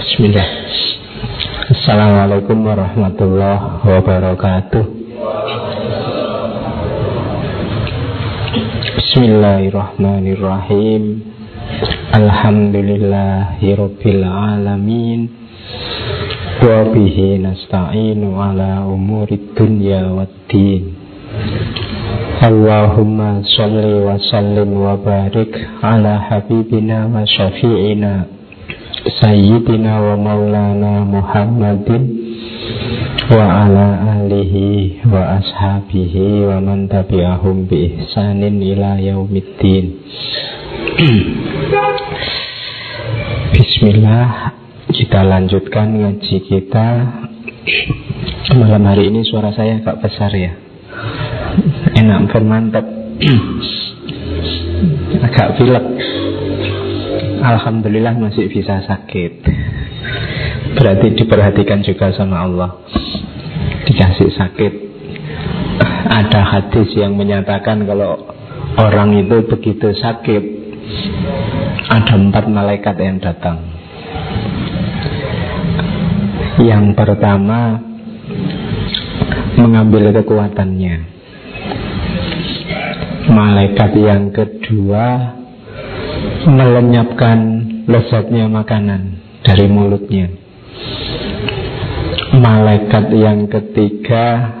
Bismillah. Assalamualaikum warahmatullahi wabarakatuh. Bismillahirrahmanirrahim. Alhamdulillahirabbil alamin wa bihi nasta'inu ala umurid dunya waddin. Allahumma salli wa sallim wa barik ala habibina wa syafi'ina Sayyidina wa maulana Muhammadin Wa ala alihi wa ashabihi wa man tabi'ahum bi ihsanin ila yaumiddin. Bismillah Kita lanjutkan ngaji kita. Malam hari ini suara saya agak besar ya. Enak bermantap Agak pilek Alhamdulillah masih bisa sakit. Berarti diperhatikan juga sama Allah. Dikasih sakit. Ada hadis yang menyatakan Kalau orang itu begitu sakit Ada empat malaikat yang datang. Yang pertama Mengambil kekuatannya. Malaikat yang kedua melenyapkan lezatnya makanan dari mulutnya. Malaikat yang ketiga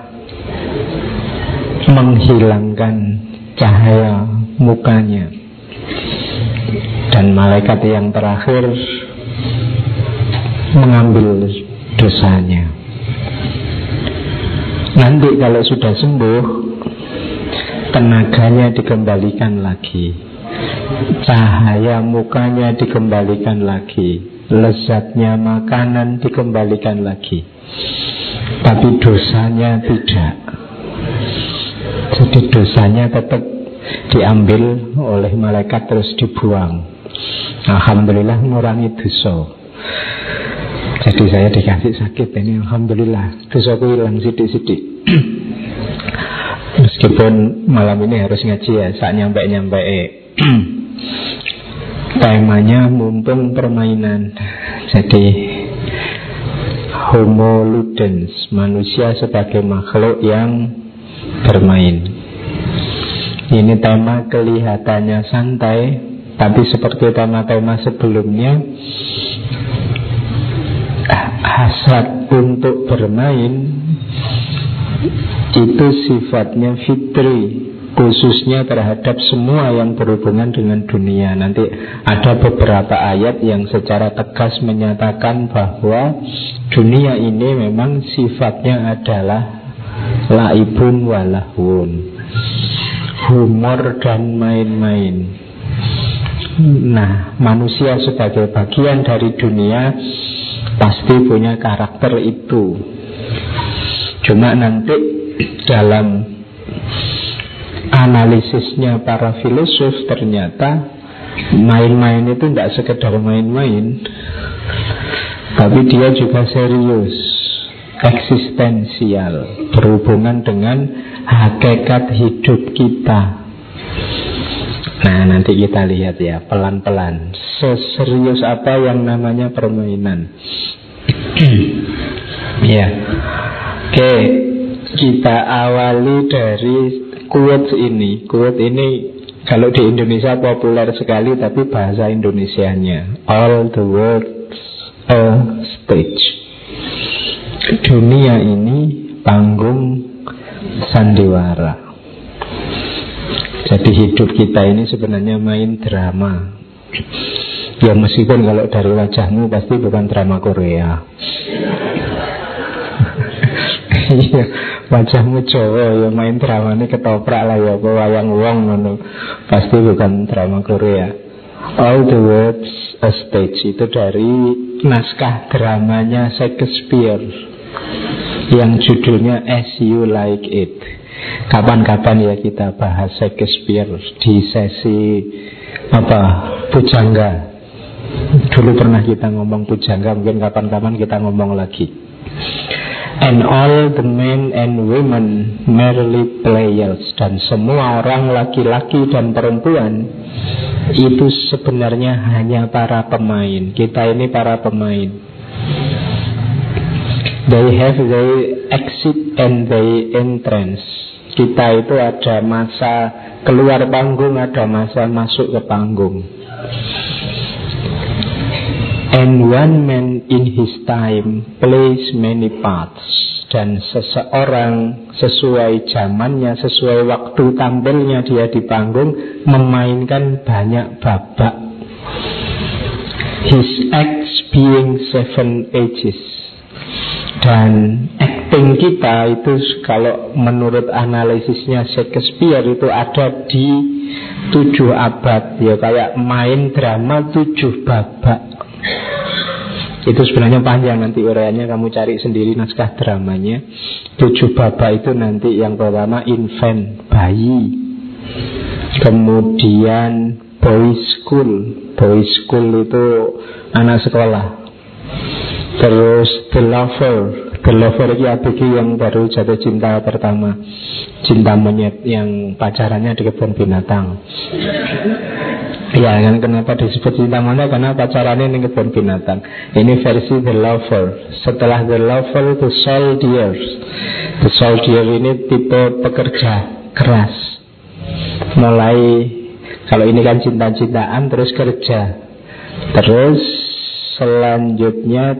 menghilangkan cahaya mukanya. Dan malaikat yang terakhir mengambil dosanya. Nanti kalau sudah sembuh, tenaganya dikembalikan lagi Cahaya mukanya dikembalikan lagi. Lezatnya makanan dikembalikan lagi. Tapi dosanya tidak. Jadi dosanya tetap diambil oleh malaikat terus dibuang. Alhamdulillah mengurangi dosa. Jadi saya dikasih sakit ini Alhamdulillah. Dosaku hilang sidik-sidik. Meskipun malam ini harus ngaji ya Saat nyampe-nyampe Temanya mumpung permainan. Jadi Homo ludens Manusia sebagai makhluk yang bermain. Ini tema kelihatannya santai Tapi seperti tema-tema sebelumnya Hasrat untuk bermain Itu sifatnya fitri khususnya terhadap semua yang berhubungan dengan dunia. Nanti ada beberapa ayat yang secara tegas menyatakan bahwa dunia ini memang sifatnya adalah laibun walahun. Humor dan main-main. Nah, manusia sebagai bagian dari dunia pasti punya karakter itu. Cuma nanti dalam analisisnya para filosof ternyata main-main itu tidak sekedar main-main tapi dia juga serius eksistensial berhubungan dengan hakikat hidup kita. Nah nanti kita lihat ya pelan-pelan seserius apa yang namanya permainan. Ya oke kita awali dari quotes ini quote ini kalau di Indonesia populer sekali tapi bahasa Indonesianya. All the world a stage. Dunia ini panggung sandiwara. Jadi hidup kita ini sebenarnya main drama. Ya meskipun kalau dari wajahmu pasti bukan drama Korea. Iya wajahmu Jawa ya main drama ini ketoprak lah ya apa wayang wong ngono. Pasti bukan drama Korea. All the Words a Stage itu dari naskah dramanya Shakespeare yang judulnya As You Like It. Kapan-kapan ya kita bahas Shakespeare di sesi apa pujangga. Dulu pernah kita ngomong pujangga mungkin kapan-kapan kita ngomong lagi And all the men and women merely players Dan semua orang laki-laki dan perempuan Itu sebenarnya hanya para pemain Kita ini para pemain They have their exit and their entrance. Kita itu ada masa keluar panggung, ada masa masuk ke panggung. And one man in his time plays many parts dan seseorang sesuai zamannya, sesuai waktu tampilnya dia di panggung memainkan banyak babak. His acts being seven ages. Dan acting kita itu kalau menurut analisisnya Shakespeare itu ada di tujuh abad ya kayak main drama tujuh babak itu sebenarnya panjang nanti uraiannya kamu cari sendiri naskah dramanya. Tujuh babak itu nanti yang pertama infant, bayi. Kemudian boy school. Boy school itu anak sekolah. Terus the lover. The lover itu ABG yang baru jatuh cinta pertama. Cinta monyet yang pacarannya di kebun binatang. Ya, kan kenapa disebut cinta monyet karena pacarannya ini kebun binatang. Ini versi The Lover. Setelah The Lover, The Soldier. The Soldier ini tipe pekerja keras. Mulai kalau ini kan cinta-cintaan terus kerja. Terus selanjutnya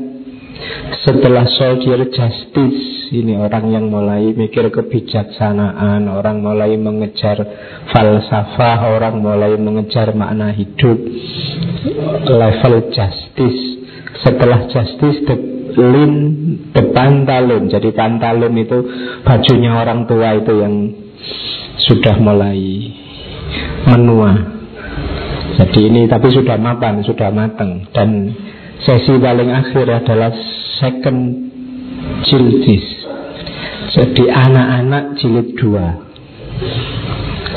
setelah Soldier Justice ini orang yang mulai mikir kebijaksanaan, orang mulai mengejar falsafah, orang mulai mengejar makna hidup, level justice. Setelah justice, the lin, the pantalon. Jadi pantalon itu bajunya orang tua itu yang sudah mulai menua. Jadi ini tapi sudah mapan, sudah matang dan sesi paling akhir adalah second jildis jadi anak-anak jilid dua.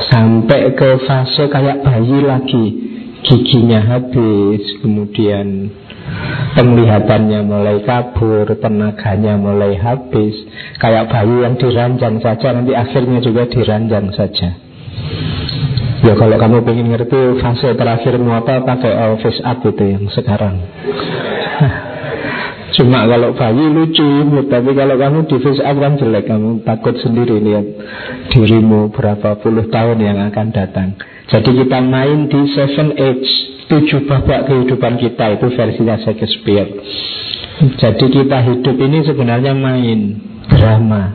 Sampai ke fase kayak bayi lagi. Giginya habis Kemudian penglihatannya mulai kabur Tenaganya mulai habis. Kayak bayi yang diranjang saja Nanti akhirnya juga diranjang saja Ya kalau kamu ingin ngerti fase terakhirmu apa Pakai office up itu yang sekarang Cuma kalau bayi lucu, tapi kalau kamu di face up kan jelek, kamu takut sendiri lihat dirimu berapa puluh tahun yang akan datang. Jadi kita main di seven age, tujuh babak kehidupan kita itu versinya Shakespeare. Jadi kita hidup ini sebenarnya main drama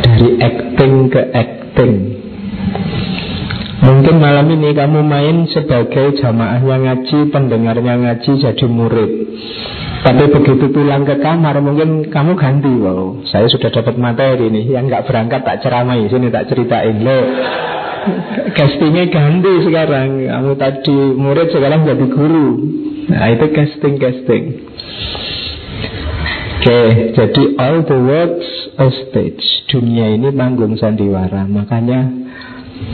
dari acting ke acting. Mungkin malam ini kamu main sebagai jamaahnya ngaji, pendengarnya ngaji jadi murid. Tapi begitu pulang ke kamar mungkin kamu ganti. Wow, saya sudah dapat materi nih. Yang nggak berangkat tak ceramai Sini tak ceritain. Lo castingnya ganti sekarang. Kamu tadi murid sekarang jadi guru. Nah itu casting-casting. Oke, okay, jadi all the words a stage. Dunia ini panggung sandiwara. Makanya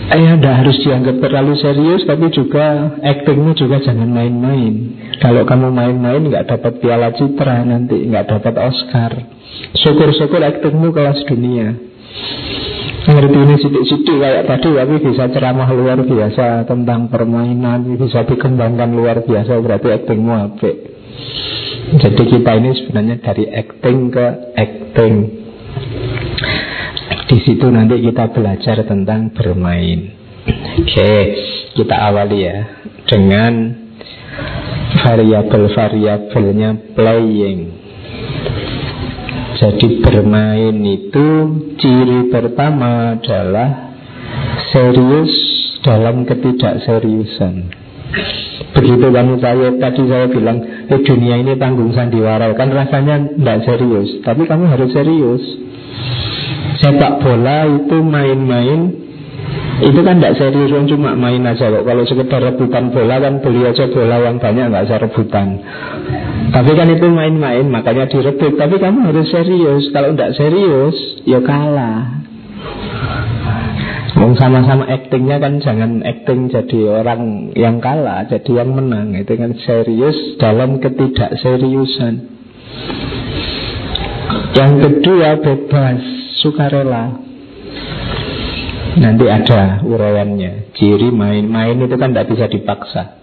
Eh, tidak harus dianggap terlalu serius, tapi juga actingmu juga jangan main-main. Kalau kamu main-main nggak dapat piala citra nanti, nggak dapat Oscar. Syukur-syukur actingmu kelas dunia. Ngerti ini sidik-sidik kayak tadi, tapi bisa ceramah luar biasa tentang permainan, bisa dikembangkan luar biasa, berarti actingmu apik. Jadi kita ini sebenarnya dari acting ke acting. Di situ nanti kita belajar tentang bermain. Oke, kita awali ya dengan variabel-variabelnya playing. Jadi bermain itu ciri pertama adalah serius dalam ketidakseriusan. Begitu kamu saya tadi saya bilang, eh dunia ini tanggung sandiwara kan rasanya tidak serius, tapi kamu harus serius. Sepak bola itu main-main itu kan tidak serius cuma main aja kok. Kalau sekedar rebutan bola kan beli aja bola yang banyak nggak usah rebutan. Tapi kan itu main-main makanya direbut. Tapi kamu harus serius. Kalau tidak serius ya kalah. Mau sama-sama actingnya kan jangan acting jadi orang yang kalah, jadi yang menang. Itu kan serius dalam ketidakseriusan. Yang kedua bebas sukarela. Nanti ada uraiannya. Ciri main-main itu kan tidak bisa dipaksa.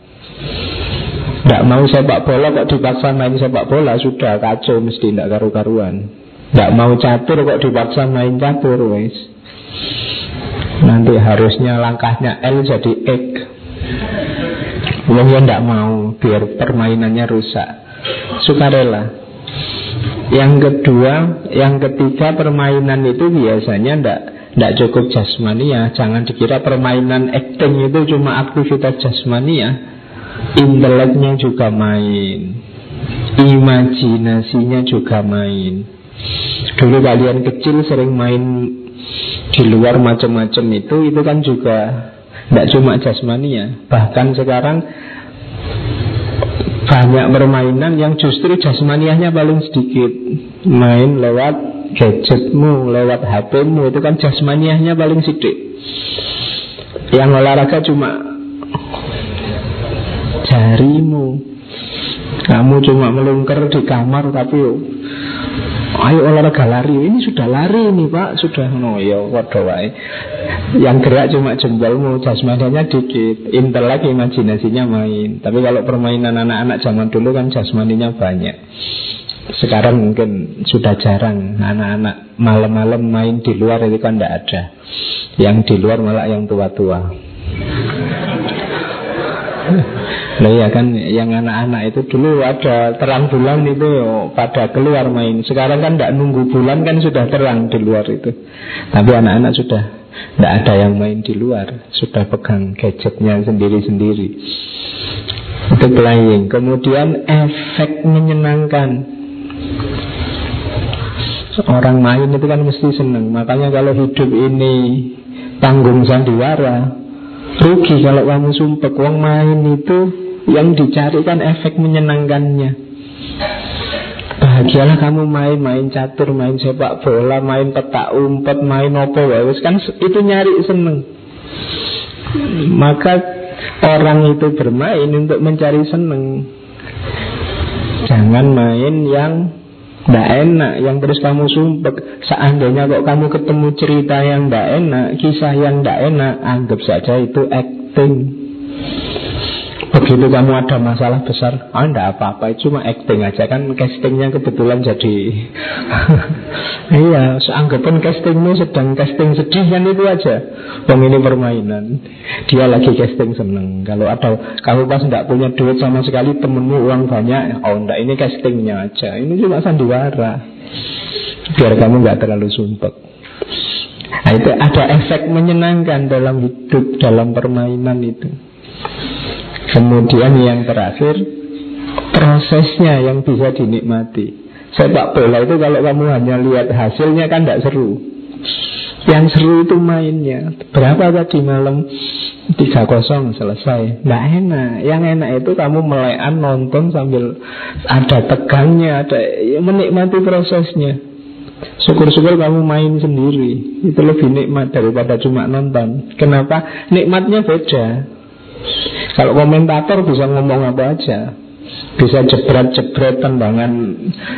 Tidak mau sepak bola kok dipaksa main sepak bola Sudah kacau mesti tidak karu-karuan Tidak mau catur kok dipaksa main catur wes. Nanti harusnya langkahnya L jadi X Wong tidak mau biar permainannya rusak Sukarela Yang kedua, yang ketiga permainan itu biasanya tidak tidak cukup jasmania. Jangan dikira permainan acting itu cuma aktivitas jasmania. Inteleknya juga main. Imajinasinya juga main. Dulu kalian kecil sering main di luar macam-macam itu Itu kan juga tidak cuma jasmania. Bahkan sekarang banyak permainan yang justru jasmaniahnya paling sedikit. Main lewat gadgetmu, lewat HPmu Itu kan jasmaniahnya paling sedikit. Yang olahraga cuma jarimu. Kamu cuma melungker di kamar tapi Ayo olahraga lari. Ini sudah lari nih pak. Sudah no ya waduh Yang gerak cuma jempolmu Jasmaninya dikit Intelek imajinasinya main Tapi kalau permainan anak-anak zaman dulu kan jasmaninya banyak sekarang mungkin sudah jarang anak-anak malam-malam main di luar itu kan tidak ada. Yang di luar malah yang tua-tua. Nah ya kan yang anak-anak itu dulu ada terang bulan itu pada keluar main. Sekarang kan tidak nunggu bulan kan sudah terang di luar itu. Tapi anak-anak sudah tidak ada yang main di luar, sudah pegang gadgetnya sendiri-sendiri. Itu playing. Kemudian efek menyenangkan. Orang main itu kan mesti senang. Makanya kalau hidup ini tanggung sandiwara, rugi kalau kamu sumpah uang main itu yang dicari kan efek menyenangkannya Bahagialah kamu main Main catur, main sepak bola Main petak umpet, main opo wawes Kan itu nyari seneng. Maka orang itu bermain untuk mencari seneng. Jangan main yang tidak enak Yang terus kamu sumpek. Seandainya kok kamu ketemu cerita yang tidak enak Kisah yang tidak enak Anggap saja itu acting Begitu kamu ada masalah besar Ah enggak apa-apa Cuma acting aja. Kan Castingnya kebetulan jadi Iya Seanggapan castingmu sedang casting sedih kan itu aja. Bang ini permainan Dia lagi casting seneng. Kalau ada Kamu pas enggak punya duit sama sekali Temenmu uang banyak Oh enggak ini castingnya aja. Ini cuma sandiwara. Biar kamu enggak terlalu sumpek. Nah, itu ada efek menyenangkan dalam hidup, dalam permainan itu. Kemudian yang terakhir Prosesnya yang bisa dinikmati. Sepak bola itu kalau kamu hanya lihat hasilnya kan tidak seru. Yang seru itu mainnya. Berapa tadi malam? 3-0 selesai. Tidak enak. Yang enak itu kamu melekan nonton sambil Ada tegangnya ada ya, Menikmati prosesnya. Syukur-syukur kamu main sendiri. Itu lebih nikmat daripada cuma nonton. Kenapa? Nikmatnya beda kalau komentator bisa ngomong apa aja. Bisa jebret-jebret tendangan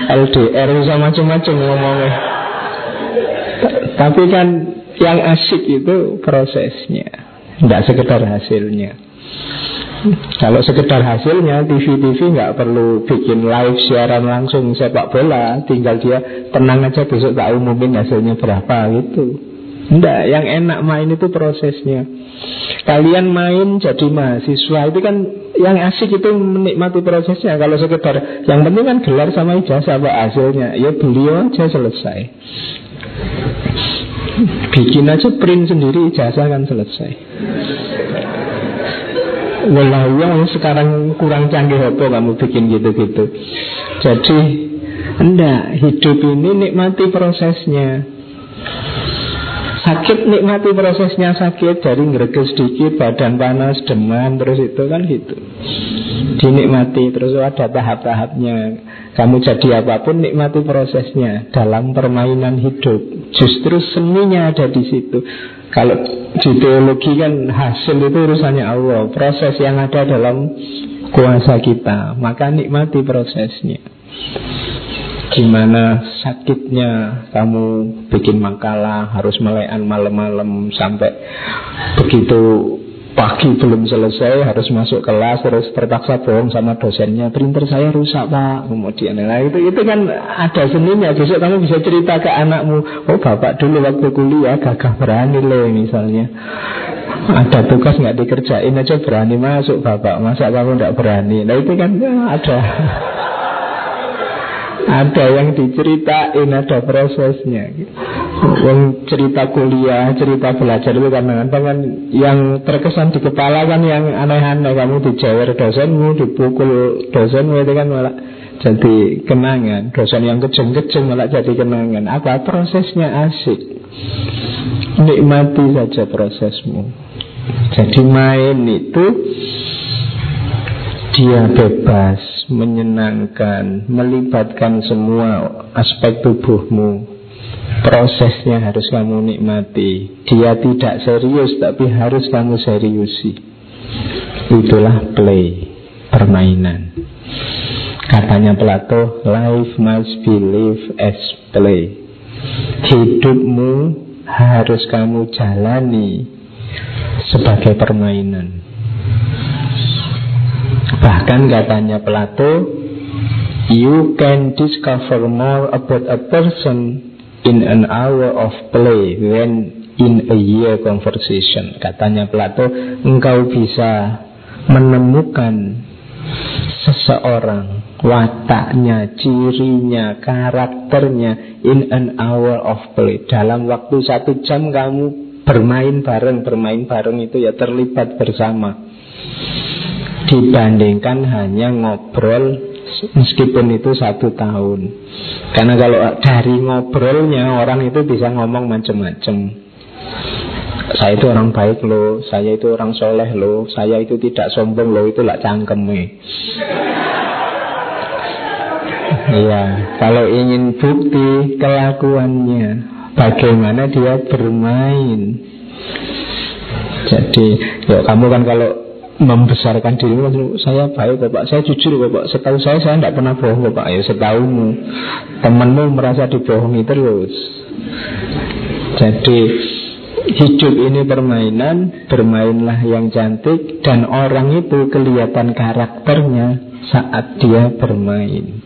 LDR Bisa macam-macam ngomongnya. Tapi kan yang asik itu prosesnya. Tidak sekedar hasilnya. Kalau sekedar hasilnya TV-TV nggak perlu bikin live siaran langsung sepak bola. Tinggal dia tenang aja besok tak umumin hasilnya berapa gitu Enggak, yang enak main itu prosesnya. Kalian main jadi mahasiswa. Itu kan yang asik itu menikmati prosesnya. Kalau sekedar Yang penting kan gelar sama ijazah apa hasilnya? Ya beliau aja selesai. Bikin aja print sendiri ijazah kan selesai. Walau yang sekarang kurang canggih apa kamu bikin gitu-gitu. Jadi Enggak, hidup ini nikmati prosesnya Sakit nikmati prosesnya sakit Dari ngereges sedikit Badan panas, demam Terus itu kan gitu. Dinikmati Terus ada tahap-tahapnya. Kamu jadi apa pun nikmati prosesnya. Dalam permainan hidup. Justru seninya ada di situ. Kalau di teologi kan Hasil itu urusannya Allah. Proses yang ada dalam kuasa kita. Maka nikmati prosesnya Gimana sakitnya kamu bikin makalah Harus melekan malam-malam Sampai begitu Pagi belum selesai harus masuk kelas terus terpaksa bohong sama dosennya printer saya rusak pak. Kemudian nah itu itu kan ada seninya. Besok kamu bisa cerita ke anakmu oh bapak dulu waktu kuliah gagah berani loh misalnya. Ada tugas nggak dikerjain aja berani masuk bapak masa kamu nggak berani? Nah itu kan ada ada yang diceritain, ada prosesnya. Yang cerita kuliah, cerita belajar itu kan kan yang terkesan di kepala kan yang aneh-aneh. Kamu dijewer dosenmu, dipukul dosenmu itu kan malah jadi kenangan. Dosen yang kejeng-kejeng malah jadi kenangan. Apa prosesnya asik. Nikmati saja prosesmu. Jadi main itu dia bebas, menyenangkan, melibatkan semua aspek tubuhmu. Prosesnya harus kamu nikmati. Dia tidak serius, tapi harus kamu seriusi. Itulah play, permainan. Katanya Plato, life must be lived as play. Hidupmu harus kamu jalani sebagai permainan. Bahkan katanya Plato, you can discover more about a person in an hour of play than in a year conversation. Katanya Plato, engkau bisa menemukan seseorang wataknya, cirinya, karakternya in an hour of play. Dalam waktu satu jam kamu bermain bareng, bermain bareng itu ya terlibat bersama dibandingkan hanya ngobrol meskipun itu satu tahun. Karena kalau dari ngobrolnya orang itu bisa ngomong macam-macam. Saya itu orang baik loh, saya itu orang soleh loh, saya itu tidak sombong loh, itu lah cangkeme. Iya, kalau ingin bukti kelakuannya, bagaimana dia bermain. Jadi, ya kamu kan kalau membesarkan dirimu saya baik bapak. Saya jujur bapak. Setahu saya saya tidak pernah bohong bapak. Ya setahumu temanmu merasa dibohongi terus. Jadi hidup ini permainan bermainlah yang cantik dan orang itu kelihatan karakternya saat dia bermain.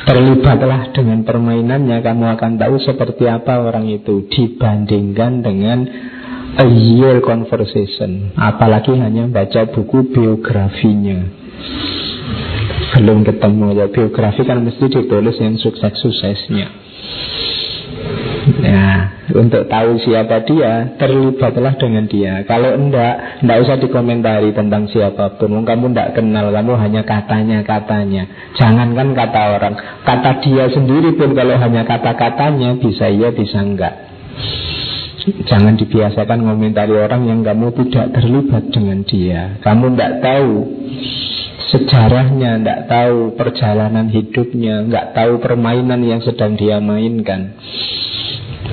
Terlibatlah dengan permainannya kamu akan tahu seperti apa orang itu dibandingkan dengan a year conversation Apalagi hanya baca buku biografinya Belum ketemu ya Biografi kan mesti ditulis yang sukses-suksesnya Nah, untuk tahu siapa dia, terlibatlah dengan dia. Kalau enggak, enggak usah dikomentari tentang siapa pun. Kamu enggak kenal, kamu hanya katanya-katanya. Jangankan kata orang, kata dia sendiri pun kalau hanya kata-katanya bisa iya, bisa enggak. Jangan dibiasakan komentari orang yang kamu tidak terlibat dengan dia. Kamu tidak tahu sejarahnya, tidak tahu perjalanan hidupnya, nggak tahu permainan yang sedang dia mainkan.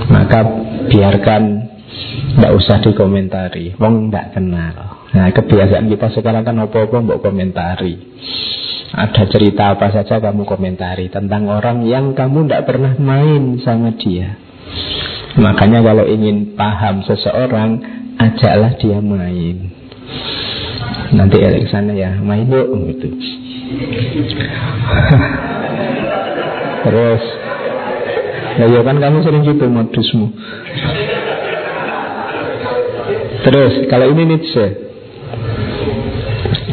Maka biarkan tidak usah dikomentari. Wong tidak kenal. Nah kebiasaan kita sekarang kan apa-apa mau komentari. Ada cerita apa saja kamu komentari tentang orang yang kamu tidak pernah main sama dia. Makanya kalau ingin paham seseorang, ajaklah dia main. Nanti ya ke sana ya, main yuk gitu. Terus, nah ya kan kamu sering gitu modusmu. Terus, kalau ini Nietzsche,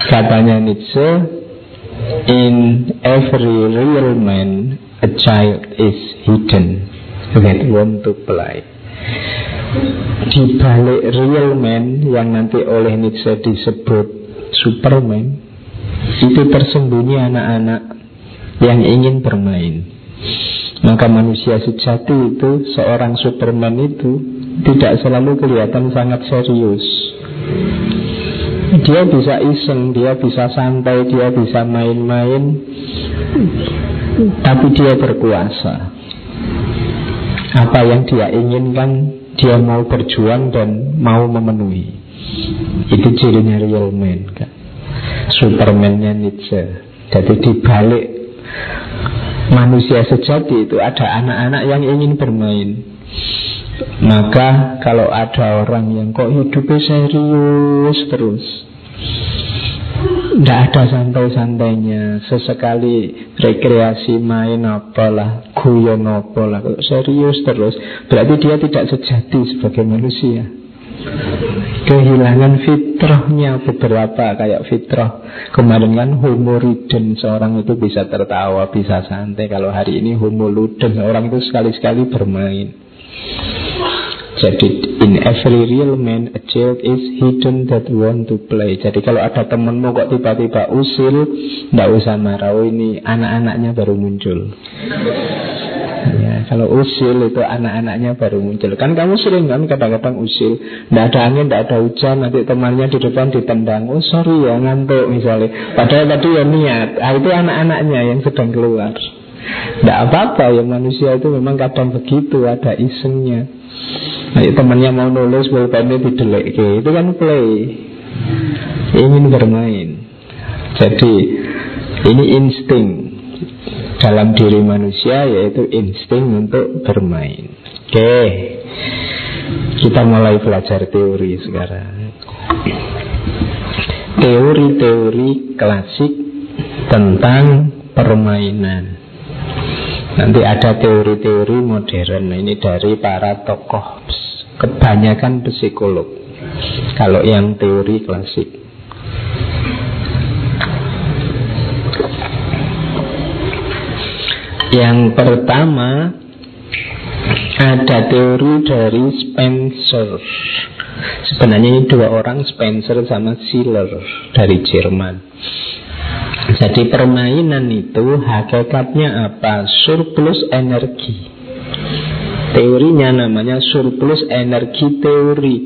katanya Nietzsche, in every real man, a child is hidden to play. Di balik real man yang nanti oleh Nietzsche disebut Superman, itu tersembunyi anak-anak yang ingin bermain. Maka manusia sejati itu, seorang Superman itu tidak selalu kelihatan sangat serius. Dia bisa iseng, dia bisa santai, dia bisa main-main, tapi dia berkuasa apa yang dia inginkan dia mau berjuang dan mau memenuhi. Itu cirinya real man kan Supermannya Nietzsche. Jadi dibalik manusia sejati itu ada anak-anak yang ingin bermain. Maka kalau ada orang yang kok hidupnya serius terus tidak ada santai-santainya. Sesekali rekreasi main apalah Guyon apalah. Serius terus? Berarti dia tidak sejati sebagai manusia. Kehilangan fitrahnya beberapa Kayak fitrah. Kemarin kan humoriden Seorang itu bisa tertawa, bisa santai. Kalau hari ini homoluden Orang itu sekali-sekali bermain jadi in every real man a child is hidden that want to play. Jadi kalau ada temenmu kok tiba-tiba usil, ndak usah marah. Oh ini anak-anaknya baru muncul. Ya, kalau usil itu anak-anaknya baru muncul. Kan kamu sering kan kadang-kadang usil, ndak ada angin, ndak ada hujan, nanti temannya di depan ditendang. Oh sorry ya ngantuk misalnya. Padahal tadi ya niat. Ah, itu anak-anaknya yang sedang keluar. Tidak apa-apa ya manusia itu memang kadang begitu ada isengnya. Nah, temannya mau nulis pulpennya didelek Itu kan play. Ingin bermain. Jadi Ini insting Dalam diri manusia Yaitu insting untuk bermain. Oke. Kita mulai belajar teori sekarang. Teori-teori klasik Tentang permainan Nanti ada teori-teori modern. Ini dari para tokoh Kebanyakan psikolog. Kalau yang teori klasik. Yang pertama Ada teori dari Spencer. Sebenarnya ini dua orang Spencer sama Schiller Dari Jerman jadi permainan itu hakikatnya apa? Surplus energi. Teorinya namanya surplus energi teori.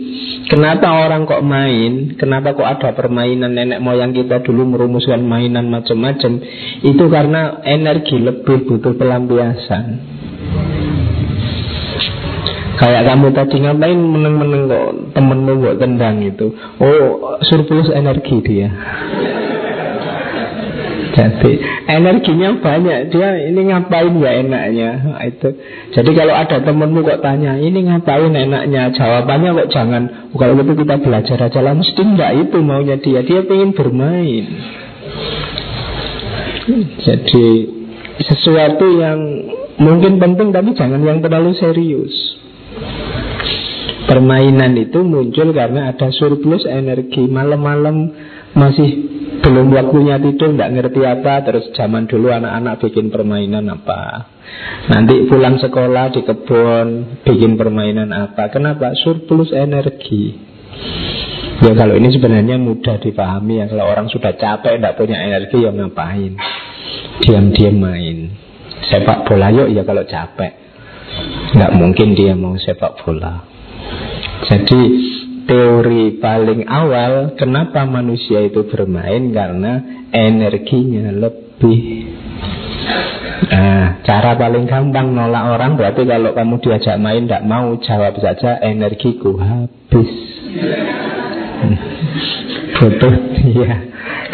Kenapa orang kok main? Kenapa kok ada permainan nenek moyang kita dulu merumuskan mainan macam-macam? Itu karena energi lebih butuh pelampiasan. Kayak kamu tadi ngapain meneng-meneng kok temenmu kok tendang itu Oh surplus energi dia jadi energinya banyak. Dia ini ngapain ya enaknya? Nah, itu. Jadi kalau ada temenmu kok tanya Ini ngapain enaknya? Jawabannya kok jangan. Kalau gitu kita belajar aja lah. Mesti enggak itu maunya dia. Dia pengen bermain. Jadi Sesuatu yang mungkin penting Tapi jangan yang terlalu serius. Permainan itu muncul karena ada surplus energi. Malam-malam masih belum waktunya tidur Tidak ngerti apa Terus zaman dulu anak-anak bikin permainan apa? Nanti pulang sekolah di kebun Bikin permainan apa? Kenapa? Surplus energi. Ya kalau ini sebenarnya mudah dipahami ya. Kalau orang sudah capek Tidak punya energi ya ngapain? Diam-diam main. Sepak bola yuk ya kalau capek. Nggak mungkin dia mau sepak bola. Jadi teori paling awal kenapa manusia itu bermain karena energinya lebih Nah, cara paling gampang nolak orang berarti kalau kamu diajak main tidak mau jawab saja energiku habis. Betul, iya.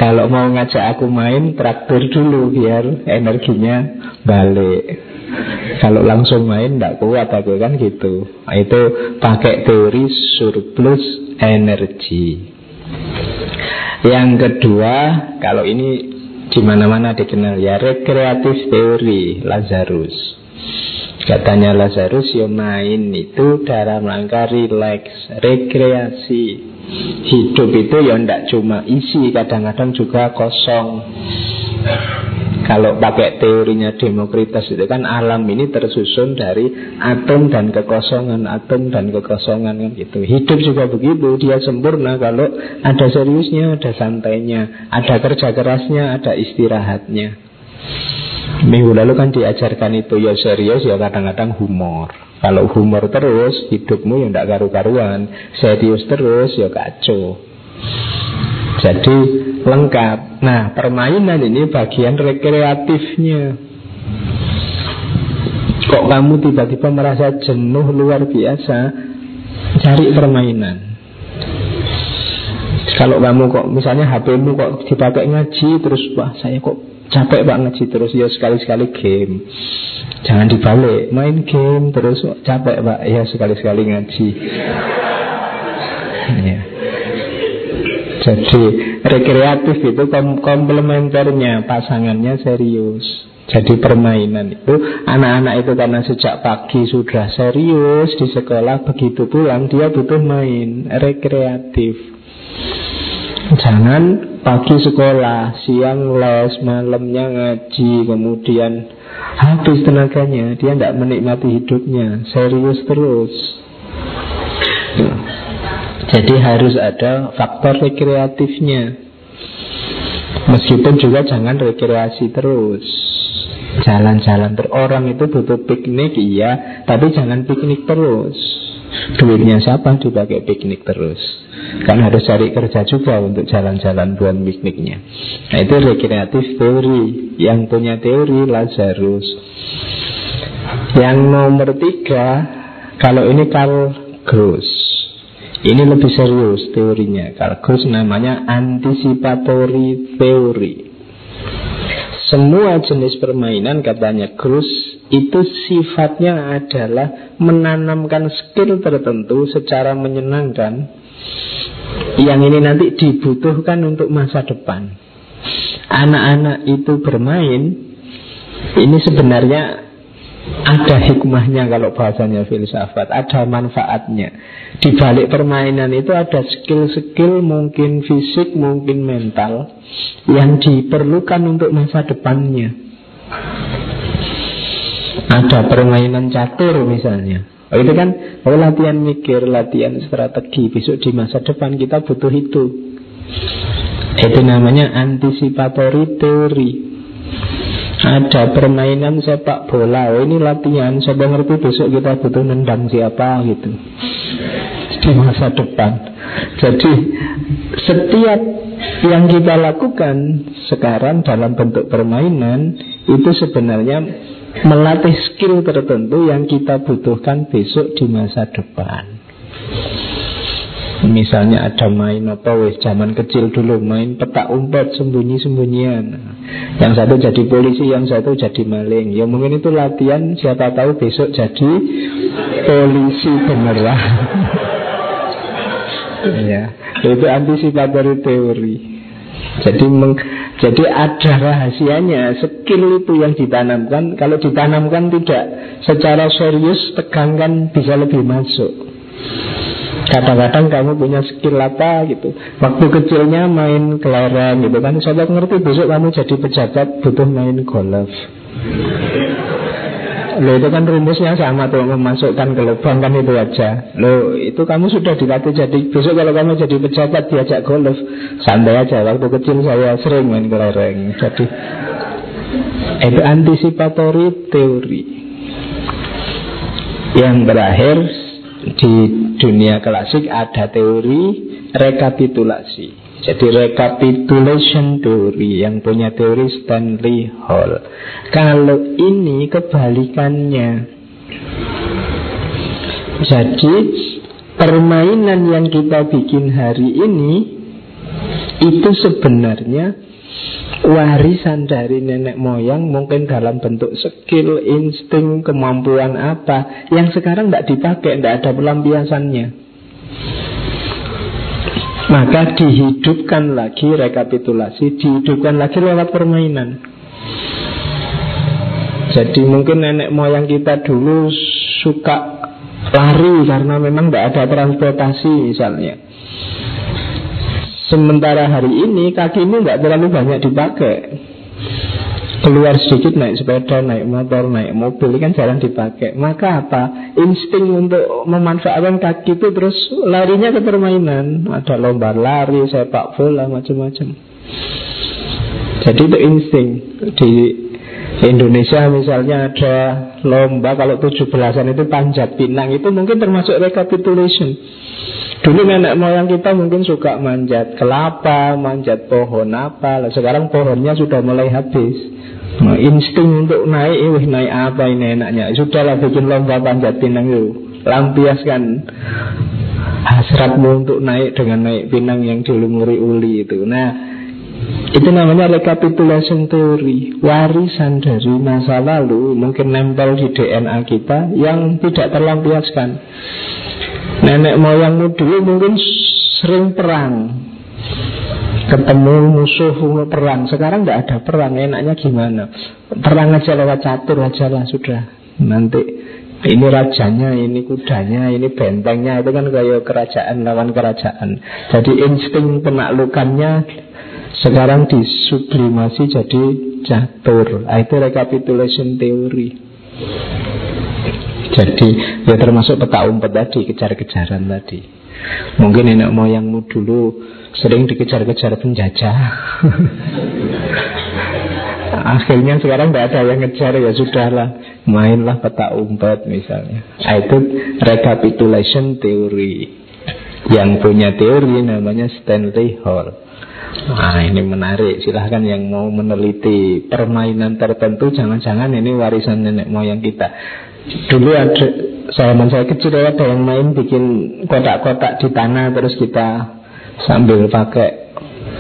Kalau mau ngajak aku main traktir dulu biar energinya balik. Kalau langsung main tidak kuat aku kan gitu. Nah, itu pakai teori surplus energi. Yang kedua, kalau ini di mana-mana dikenal ya rekreatif teori Lazarus. Katanya Lazarus yo main itu dalam rangka relax, rekreasi. Hidup itu ya tidak cuma isi, kadang-kadang juga kosong. Kalau pakai teorinya Demokritus itu kan alam ini tersusun dari atom dan kekosongan, atom dan kekosongan kan gitu. Hidup juga begitu, dia sempurna kalau ada seriusnya, ada santainya, ada kerja kerasnya, ada istirahatnya. Minggu lalu kan diajarkan itu ya serius ya kadang-kadang humor. Kalau humor terus hidupmu ya tidak karu-karuan, serius terus ya kacau. Jadi lengkap. Nah, permainan ini bagian rekreatifnya. Kok kamu tiba-tiba merasa jenuh luar biasa, cari permainan. Kalau kamu kok misalnya HPmu kok dipakai ngaji terus wah saya kok capek pak ngaji terus ya sekali-sekali game Jangan dibalik, main game terus capek pak, ya sekali-sekali ngaji. ya. Jadi rekreatif itu komplementernya pasangannya serius. Jadi permainan itu anak-anak itu karena sejak pagi sudah serius di sekolah begitu pulang dia butuh main rekreatif. Jangan pagi sekolah, siang les, malamnya ngaji, kemudian habis tenaganya, dia tidak menikmati hidupnya, serius terus. Jadi harus ada faktor rekreatifnya. Meskipun juga jangan rekreasi terus. Jalan-jalan ter orang itu butuh piknik iya, tapi jangan piknik terus. Duitnya siapa dipakai piknik terus? Kan harus cari kerja juga untuk jalan-jalan buat pikniknya. Nah itu rekreatif teori. Yang punya teori Lazarus. Yang nomor tiga, kalau ini Karl Gross. Ini lebih serius teorinya. Karl Gross namanya anticipatory theory. Semua jenis permainan katanya Gross itu sifatnya adalah menanamkan skill tertentu secara menyenangkan yang ini nanti dibutuhkan untuk masa depan. Anak-anak itu bermain, ini sebenarnya ada hikmahnya kalau bahasanya filsafat, ada manfaatnya. Di balik permainan itu ada skill-skill mungkin fisik, mungkin mental yang diperlukan untuk masa depannya. Ada permainan catur misalnya. Oh, itu kan oh, latihan mikir, latihan strategi. Besok di masa depan kita butuh itu. Itu namanya anticipatory theory. Ada permainan sepak bola. Oh, ini latihan. Saya ngerti besok kita butuh nendang siapa gitu. Di masa depan. Jadi setiap yang kita lakukan sekarang dalam bentuk permainan itu sebenarnya melatih skill tertentu yang kita butuhkan besok di masa depan. Misalnya ada main apa wes zaman kecil dulu main petak umpet sembunyi-sembunyian. Yang satu jadi polisi, yang satu jadi maling. Ya mungkin itu latihan siapa tahu besok jadi polisi beneran. ya, itu antisipasi teori. Jadi meng, jadi ada rahasianya Skill itu yang ditanamkan Kalau ditanamkan tidak Secara serius tegangkan bisa lebih masuk Kadang-kadang kamu punya skill apa gitu. Waktu kecilnya main kelereng gitu kan. Sobat ngerti besok kamu jadi pejabat Butuh main golf. Lo itu kan rumusnya sama tuh Memasukkan ke lubang kan itu aja. Lo itu kamu sudah dilatih jadi Besok kalau kamu jadi pejabat diajak golf. Santai aja Waktu kecil saya sering main kelereng. Jadi Itu antisipatory teori. Yang terakhir Di dunia klasik ada teori rekapitulasi jadi recapitulation theory yang punya teori Stanley Hall. Kalau ini kebalikannya. Jadi permainan yang kita bikin hari ini itu sebenarnya warisan dari nenek moyang mungkin dalam bentuk skill, insting, kemampuan apa. Yang sekarang tidak dipakai, tidak ada pelampiasannya. Maka dihidupkan lagi rekapitulasi Dihidupkan lagi lewat permainan. Jadi mungkin nenek moyang kita dulu suka lari Karena memang tidak ada transportasi misalnya Sementara hari ini kaki ini nggak terlalu banyak dipakai keluar sedikit naik sepeda, naik motor, naik mobil kan jarang dipakai. Maka apa? Insting untuk memanfaatkan kaki itu terus larinya ke permainan. Ada lomba lari, sepak bola, macam-macam. Jadi itu insting di Indonesia misalnya ada lomba kalau tujuh belasan itu panjat pinang itu mungkin termasuk recapitulation. Dulu nenek moyang kita mungkin suka manjat kelapa, manjat pohon apa. Lah sekarang pohonnya sudah mulai habis. Nah, insting untuk naik, eh, naik apa ini enaknya? Sudahlah bikin lomba panjat pinang itu. Lampiaskan hasratmu untuk naik dengan naik pinang yang dilumuri uli itu. Nah, Itu namanya recapitulation teori Warisan dari masa lalu Mungkin nempel di DNA kita Yang tidak terlampiaskan Nenek moyangmu dulu mungkin sering perang. Ketemu musuh perang. Sekarang tidak ada perang Enaknya gimana? Perang aja lewat catur aja lah sudah. Nanti ini rajanya, ini kudanya, ini bentengnya Itu kan kayak kerajaan lawan kerajaan. Jadi insting penaklukannya sekarang disublimasi jadi catur. Nah, Itu recapitulation teori Jadi ya termasuk peta umpet tadi Kejar-kejaran tadi. Mungkin nenek moyangmu dulu Sering dikejar-kejar penjajah. Akhirnya sekarang tidak ada yang ngejar ya sudahlah Mainlah peta umpet misalnya. Nah, Itu recapitulation teori. Yang punya teori namanya Stanley Hall. Nah ini menarik. Silahkan yang mau meneliti permainan tertentu Jangan-jangan ini warisan nenek moyang kita Dulu ada Zaman saya kecil ada yang main bikin kotak-kotak di tanah Terus kita sambil pakai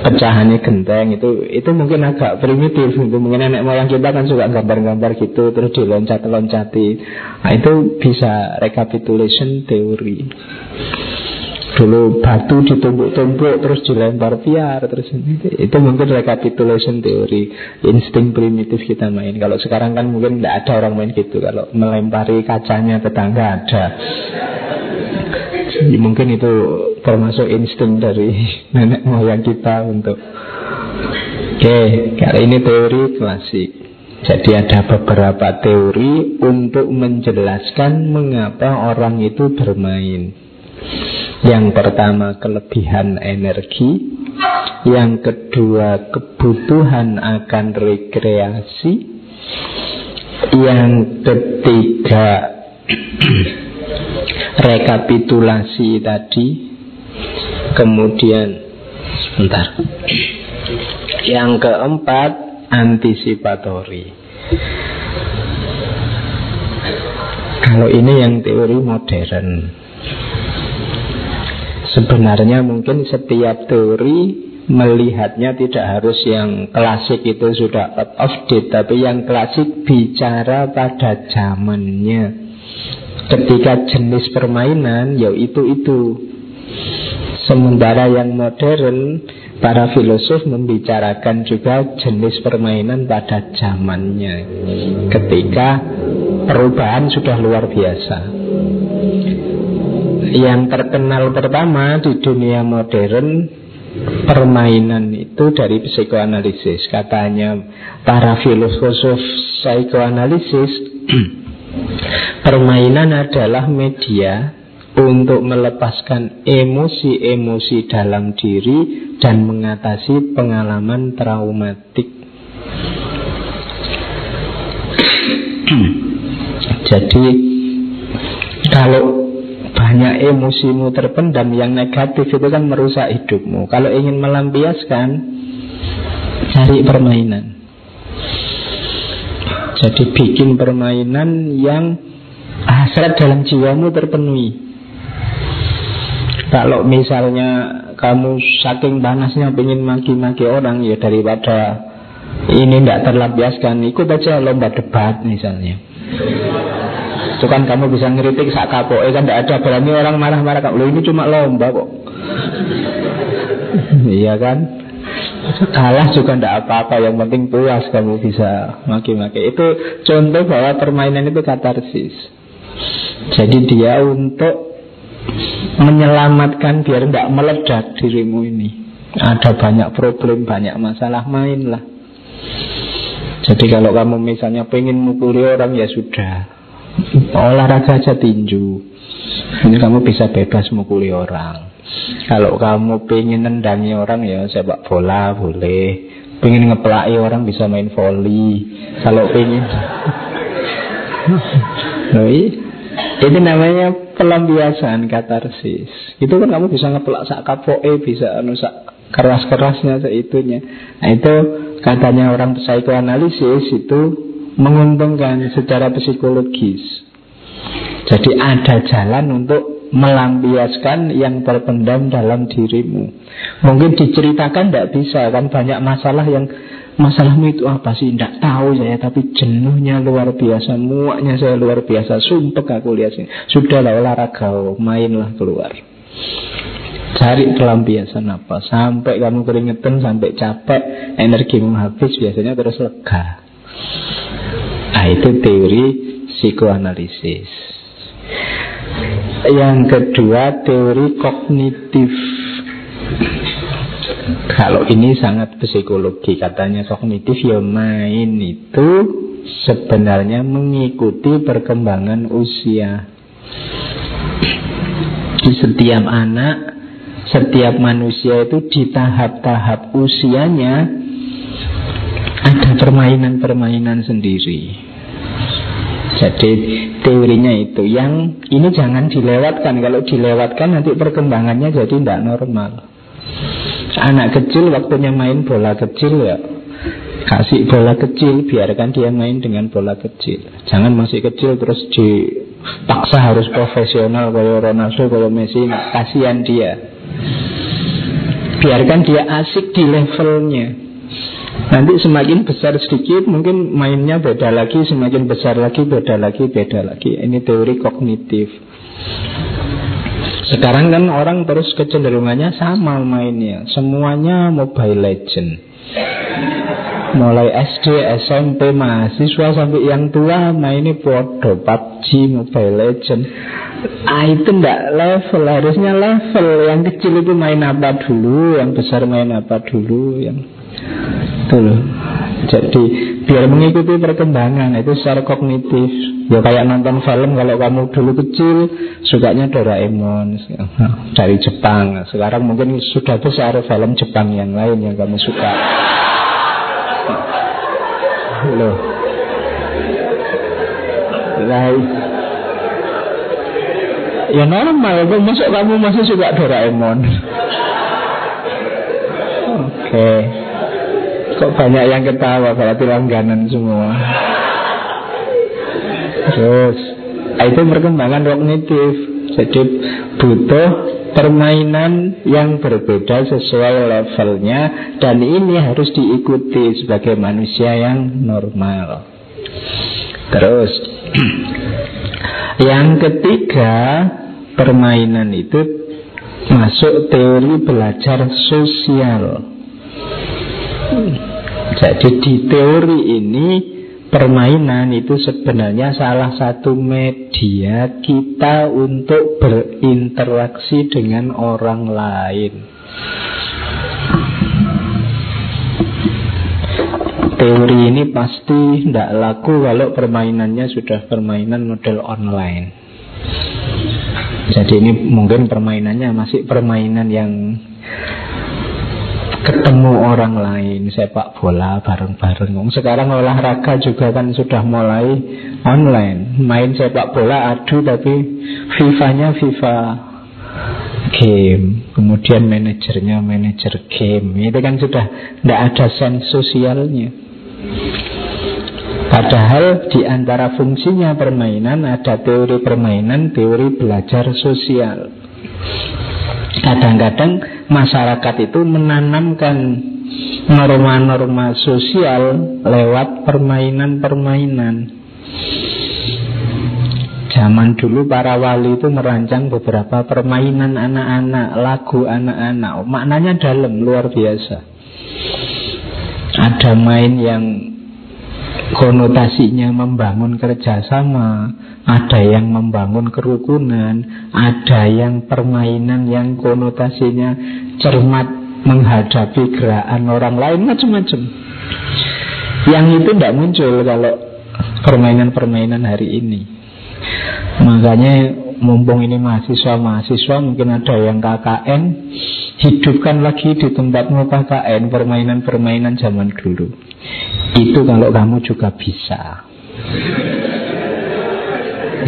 pecahannya genteng itu. Itu mungkin agak primitif itu mungkin nenek moyang kita kan suka gambar-gambar gitu terus diloncat-loncati. Nah itu bisa recapitulation teori Dulu batu ditumpuk-tumpuk terus dilempar piar terus itu mungkin recapitulation teori insting primitif kita main. Kalau sekarang kan mungkin tidak ada orang main gitu. Kalau melempari kacanya tetangga ada. Jadi mungkin itu termasuk insting dari nenek moyang kita untuk Oke, kali ini teori klasik. Jadi ada beberapa teori untuk menjelaskan mengapa orang itu bermain. Yang pertama kelebihan energi. Yang kedua kebutuhan akan rekreasi. Yang ketiga Rekapitulasi tadi. Kemudian Sebentar. Yang keempat Antisipatori. Kalau ini yang teori modern Sebenarnya mungkin setiap teori melihatnya tidak harus yang klasik itu sudah out of date Tapi yang klasik bicara pada zamannya. Ketika jenis permainan ya itu-itu Sementara yang modern Para filosof membicarakan juga jenis permainan pada zamannya. Ketika perubahan sudah luar biasa yang terkenal pertama di dunia modern permainan itu dari psikoanalisis. Katanya para filosof psikoanalisis permainan adalah media untuk melepaskan emosi-emosi dalam diri dan mengatasi pengalaman traumatik. Jadi kalau banyak emosimu terpendam yang negatif itu kan merusak hidupmu. Kalau ingin melampiaskan, cari permainan. Jadi bikin permainan yang hasrat dalam jiwamu terpenuhi. Kalau misalnya kamu saking panasnya ingin maki-maki orang ya daripada ini tidak terlampiaskan, ikut aja lomba debat misalnya. Itu kan kamu bisa ngeritik sak kapok, eh kan tidak ada. Berani orang marah-marah kamu. ini cuma lomba kok. iya kan? Kalah juga tidak apa-apa. Yang penting puas kamu bisa maki-maki. Itu contoh bahwa permainan itu katarsis. Jadi dia untuk Menyelamatkan biar tidak meledak dirimu ini. Ada banyak problem, banyak masalah main lah Jadi kalau kamu misalnya pengen mukuli orang ya sudah Olahraga aja tinju. Ini kamu bisa bebas mukuli orang. Kalau kamu pengen nendangi orang ya sepak bola boleh. Pengen ngeplai orang bisa main volley Kalau pengen Loh, ini namanya pelampiasan katarsis. Itu kan kamu bisa ngeplak sak kapoe Bisa anu sak keras-kerasnya seitunya Nah itu katanya orang psikoanalisis itu menguntungkan secara psikologis. Jadi ada jalan untuk melampiaskan yang terpendam dalam dirimu. Mungkin diceritakan tidak bisa kan banyak masalah yang masalahmu itu apa sih? Tidak tahu saya tapi jenuhnya luar biasa, muaknya saya luar biasa, sumpah aku lihat sih. Sudahlah olahraga, mainlah keluar. Cari pelampiasan apa Sampai kamu keringetan, sampai capek Energimu habis, biasanya terus lega Nah itu teori psikoanalisis. Yang kedua teori kognitif. Kalau ini sangat psikologi Katanya kognitif ya main itu Sebenarnya mengikuti perkembangan usia. Di setiap anak setiap manusia itu di tahap-tahap usianya ada permainan-permainan sendiri. Jadi teorinya itu yang ini jangan dilewatkan. Kalau dilewatkan nanti perkembangannya jadi tidak normal. Anak kecil waktunya main bola kecil ya kasih bola kecil biarkan dia main dengan bola kecil. Jangan masih kecil terus dipaksa harus profesional kayak Ronaldo kayak Messi. Kasihan dia. Biarkan dia asik di levelnya Nanti semakin besar sedikit Mungkin mainnya beda lagi Semakin besar lagi, beda lagi, beda lagi. Ini teori kognitif. Sekarang kan orang terus kecenderungannya sama mainnya. Semuanya Mobile Legend. Mulai SD, SMP, mahasiswa sampai yang tua mainnya bodoh. PUBG, Mobile Legend. Ah itu enggak level. Harusnya level. Yang kecil itu main apa dulu Yang besar main apa dulu Yang Itu loh Jadi biar mengikuti perkembangan Itu secara kognitif. Ya kayak nonton film Kalau kamu dulu kecil Sukanya Doraemon. Dari Jepang. Sekarang mungkin sudah besar film Jepang yang lain Yang kamu suka. Loh. Right Ya normal, masuk kamu masih suka Doraemon. Oke. Okay. Kok banyak yang ketawa berarti langganan semua. Terus, ah, itu perkembangan kognitif. Jadi butuh permainan yang berbeda sesuai levelnya dan ini harus diikuti sebagai manusia yang normal. Terus yang ketiga permainan itu masuk teori belajar sosial. Jadi di teori ini permainan itu sebenarnya salah satu media kita untuk berinteraksi dengan orang lain. Teori ini pasti tidak laku kalau permainannya sudah permainan model online. Jadi ini mungkin permainannya masih permainan yang ketemu orang lain sepak bola bareng-bareng. Sekarang olahraga juga kan sudah mulai online. Main sepak bola adu tapi FIFA-nya FIFA game. Kemudian manajernya manajer game. Itu kan sudah tidak ada sense sosialnya. Padahal di antara fungsinya permainan ada teori permainan, teori belajar sosial. Kadang-kadang masyarakat itu menanamkan norma-norma sosial lewat permainan-permainan. Zaman dulu para wali itu merancang beberapa permainan anak-anak, lagu anak-anak. Maknanya dalam, luar biasa. Ada main yang konotasinya membangun kerjasama, ada yang membangun kerukunan, ada yang permainan yang konotasinya cermat menghadapi gerakan orang lain, macam-macam. Yang itu tidak muncul kalau permainan-permainan hari ini. Makanya mumpung ini mahasiswa-mahasiswa mungkin ada yang KKN hidupkan lagi di tempatmu KKN permainan-permainan zaman dulu itu kalau kamu juga bisa.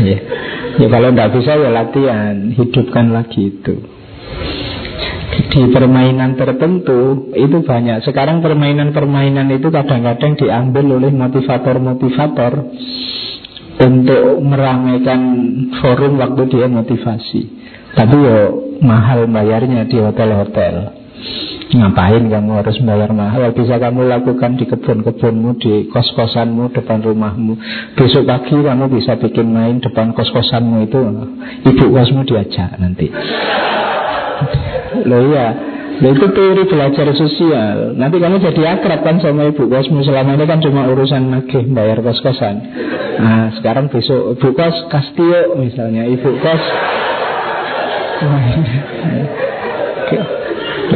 ya. ya kalau tidak bisa ya latihan, hidupkan lagi itu. Di permainan tertentu itu banyak. Sekarang permainan-permainan itu kadang-kadang diambil oleh motivator-motivator untuk meramaikan forum waktu dia motivasi. Tapi yo mahal bayarnya di hotel-hotel. Ngapain kamu harus bayar mahal? Bisa kamu lakukan di kebun-kebunmu Di kos-kosanmu depan rumahmu. Besok pagi kamu bisa bikin main Depan kos-kosanmu itu. Ibu kosmu diajak nanti. Loh iya. Loh itu teori belajar sosial. Nanti kamu jadi akrab kan sama ibu kosmu. Selama ini kan cuma urusan nagih bayar kos-kosan. Nah sekarang besok ibu kos Kastio misalnya. Ibu kos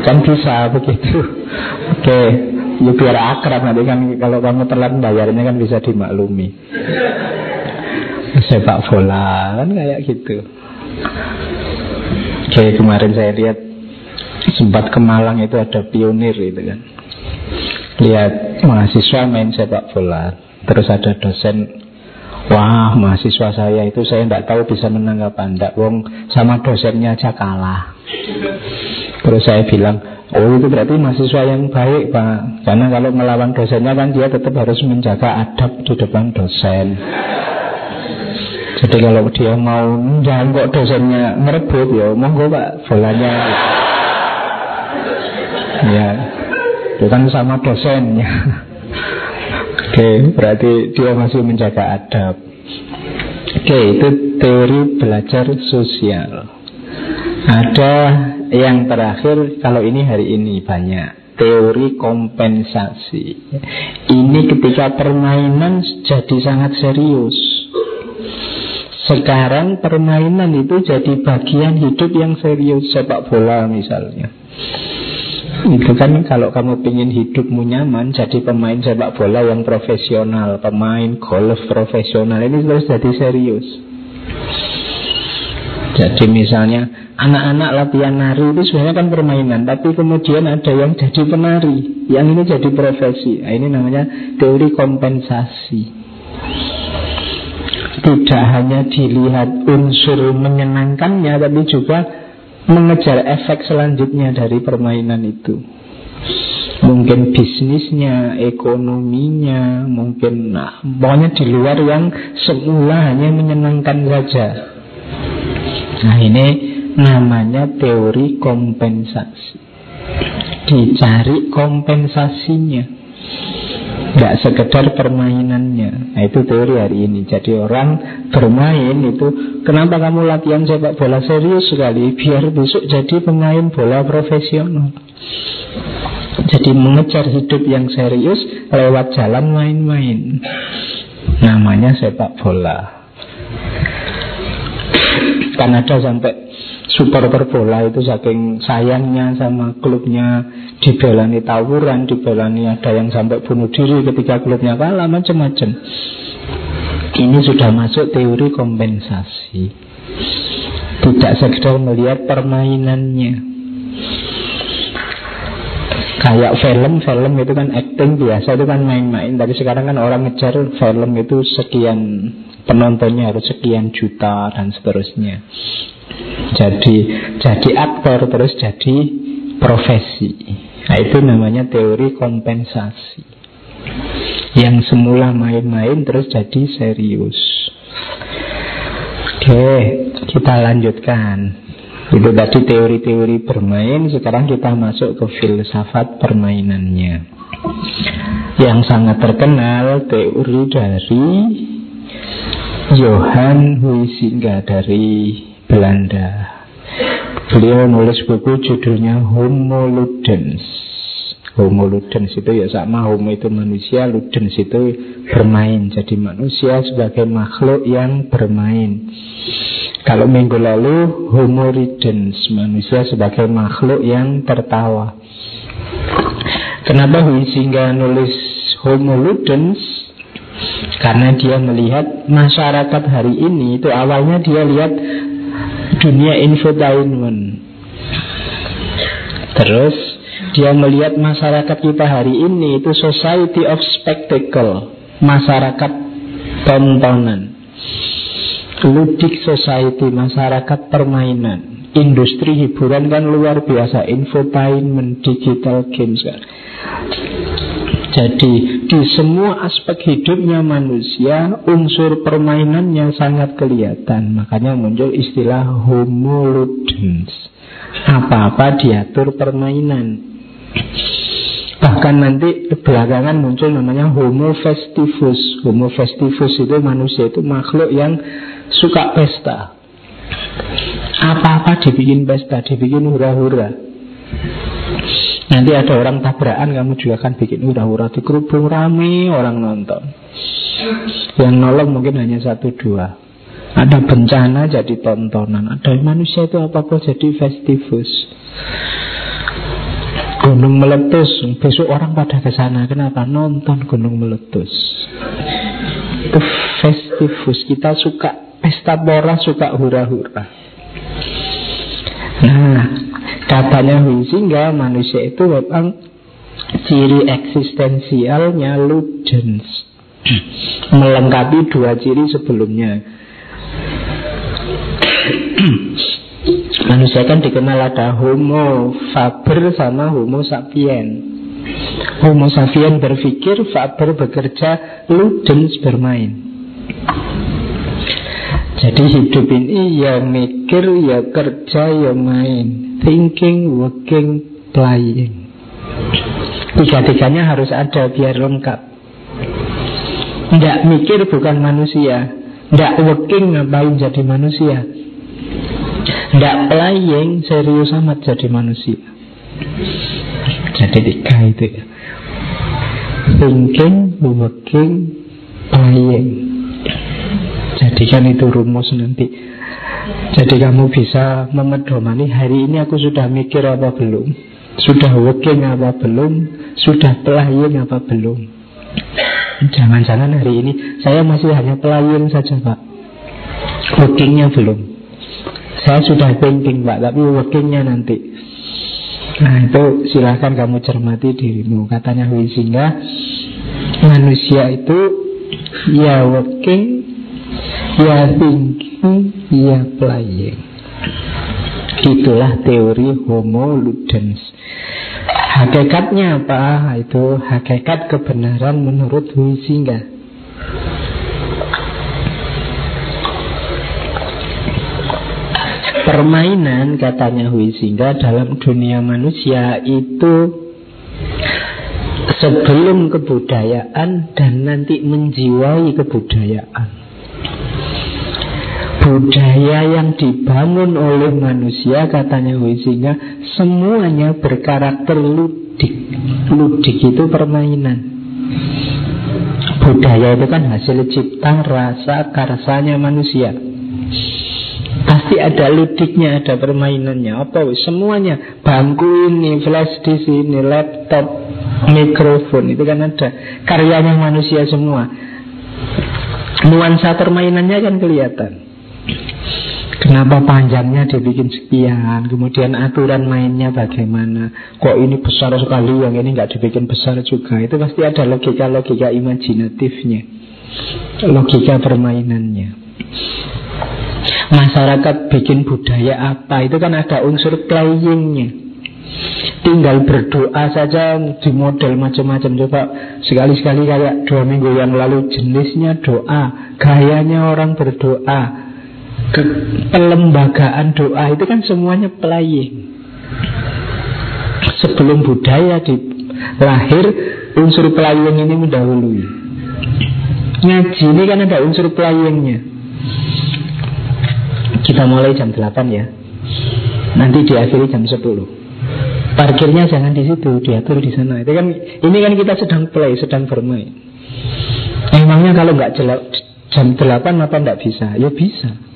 Kan bisa begitu. Oke. Ya biar akrab nanti kan Kalau kamu telat bayarnya kan bisa dimaklumi. Sepak bola Kan kayak gitu. Oke kemarin saya lihat Sempat ke Malang itu ada pionir itu kan. Lihat mahasiswa main sepak bola Terus ada dosen Wah mahasiswa saya itu saya tidak tahu bisa menang apa enggak Wong sama dosennya aja kalah. Terus saya bilang, oh itu berarti mahasiswa yang baik Pak. Karena kalau melawan dosennya kan dia tetap harus menjaga adab di depan dosen. Jadi kalau dia mau jangan kok dosennya merebut ya monggo Pak bolanya. Ya itu kan sama dosennya Oke berarti dia masih menjaga adab Oke itu teori belajar sosial Ada yang terakhir, kalau ini hari ini banyak teori kompensasi. Ini ketika permainan jadi sangat serius. Sekarang permainan itu jadi bagian hidup yang serius sepak bola misalnya. Itu kan kalau kamu ingin hidupmu nyaman Jadi pemain sepak bola yang profesional Pemain golf profesional Ini terus jadi serius. Jadi misalnya anak-anak latihan nari itu sebenarnya kan permainan tapi kemudian ada yang jadi penari yang ini jadi profesi. Nah, ini namanya teori kompensasi. Tidak hanya dilihat unsur menyenangkannya tapi juga mengejar efek selanjutnya dari permainan itu. Mungkin bisnisnya, ekonominya, mungkin nah, pokoknya di luar yang semula hanya menyenangkan saja. Nah ini Namanya teori kompensasi. Dicari kompensasinya Tidak sekedar permainannya. Nah itu teori hari ini. Jadi orang bermain itu Kenapa kamu latihan sepak bola serius sekali? Biar besok jadi pemain bola profesional. Jadi mengejar hidup yang serius Lewat jalan main-main. Namanya sepak bola. Kan ada sampai supporter bola itu saking sayangnya sama klubnya dibelani tawuran, dibelani ada yang sampai bunuh diri ketika klubnya kalah macam-macam. Ini sudah masuk teori kompensasi. Tidak sekedar melihat permainannya. Kayak film, film itu kan acting biasa itu kan main-main Tapi sekarang kan orang ngejar film itu sekian penontonnya harus sekian juta dan seterusnya jadi jadi aktor terus jadi profesi. Nah, itu namanya teori kompensasi. Yang semula main-main terus jadi serius. Oke, kita lanjutkan. Itu tadi teori-teori bermain, sekarang kita masuk ke filsafat permainannya. Yang sangat terkenal teori dari Johann Huizinga dari Belanda. Beliau nulis buku judulnya Homo Ludens. Homo Ludens itu ya sama Homo itu manusia, Ludens itu bermain. Jadi manusia sebagai makhluk yang bermain. Kalau minggu lalu Homo Ridens, manusia sebagai makhluk yang tertawa. Kenapa Huizinga nulis Homo Ludens? Karena dia melihat masyarakat hari ini itu awalnya dia lihat dunia infotainment. Terus dia melihat masyarakat kita hari ini itu society of spectacle, masyarakat tontonan. Ludik society, masyarakat permainan. Industri hiburan kan luar biasa, infotainment, digital games kan. Jadi di semua aspek hidupnya manusia unsur permainannya sangat kelihatan. Makanya muncul istilah homoludens. Apa-apa diatur permainan. Bahkan nanti belakangan muncul namanya homo festivus. Homo festivus itu manusia itu makhluk yang suka pesta. Apa-apa dibikin pesta, dibikin hura-hura. Nanti ada orang tabrakan Kamu juga akan bikin hura-hura Di kerubung rame orang nonton. Yang nolong mungkin hanya satu dua. Ada bencana jadi tontonan. Ada manusia itu apa-apa jadi festivus. Gunung meletus. Besok orang pada ke sana. Kenapa? Nonton gunung meletus. Itu festivus. Kita suka pesta pora Suka hura-hura. Nah Katanya sehingga manusia itu memang ciri eksistensialnya ludens melengkapi dua ciri sebelumnya. manusia kan dikenal ada homo faber sama homo sapien. Homo sapien berpikir, faber bekerja, ludens bermain. Jadi hidup ini ya mikir, ya kerja, ya main thinking, working, playing. Tiga-tiganya harus ada biar lengkap. Tidak mikir bukan manusia. Tidak working ngapain jadi manusia. Tidak playing serius amat jadi manusia. Jadi tiga itu ya. Thinking, working, playing. Jadikan itu rumus nanti. Jadi kamu bisa memedomani hari ini aku sudah mikir apa belum? Sudah working apa belum? Sudah pelayan apa belum? Jangan-jangan hari ini. Saya masih hanya pelayan saja pak. Workingnya belum. Saya sudah thinking pak Tapi workingnya nanti. Nah itu silahkan kamu cermati dirimu. Katanya Huizinga Manusia itu Ya working Ya thinking Ya playing. Itulah teori homo ludens. Hakikatnya apa? Itu hakikat kebenaran menurut Huizinga Permainan katanya Huizinga dalam dunia manusia itu sebelum kebudayaan dan nanti menjiwai kebudayaan budaya yang dibangun oleh manusia katanya Huizinga semuanya berkarakter ludik. Ludik itu permainan. Budaya itu kan hasil cipta rasa karsanya manusia. Pasti ada ludiknya ada permainannya. Apa semuanya. Bangku ini flash di sini laptop mikrofon itu kan ada. Karyanya manusia semua. Nuansa permainannya kan kelihatan Kenapa panjangnya dibikin sekian? Kemudian aturan mainnya bagaimana? Kok ini besar sekali Yang ini nggak dibikin besar juga? Itu pasti ada logika-logika imajinatifnya Logika permainannya. Masyarakat bikin budaya apa? Itu kan ada unsur playingnya. Tinggal berdoa saja di model macam-macam. Coba sekali-sekali kayak dua minggu yang lalu Jenisnya doa Gayanya orang berdoa ke pelembagaan doa itu kan semuanya playing. Sebelum budaya di lahir, unsur playing ini mendahului. Ngaji ini kan ada unsur playingnya. Kita mulai jam 8 ya. Nanti diakhiri jam 10. Parkirnya jangan di situ, diatur di sana. Itu kan ini kan kita sedang play, sedang bermain. Emangnya kalau nggak jam 8 apa nggak bisa? Ya bisa.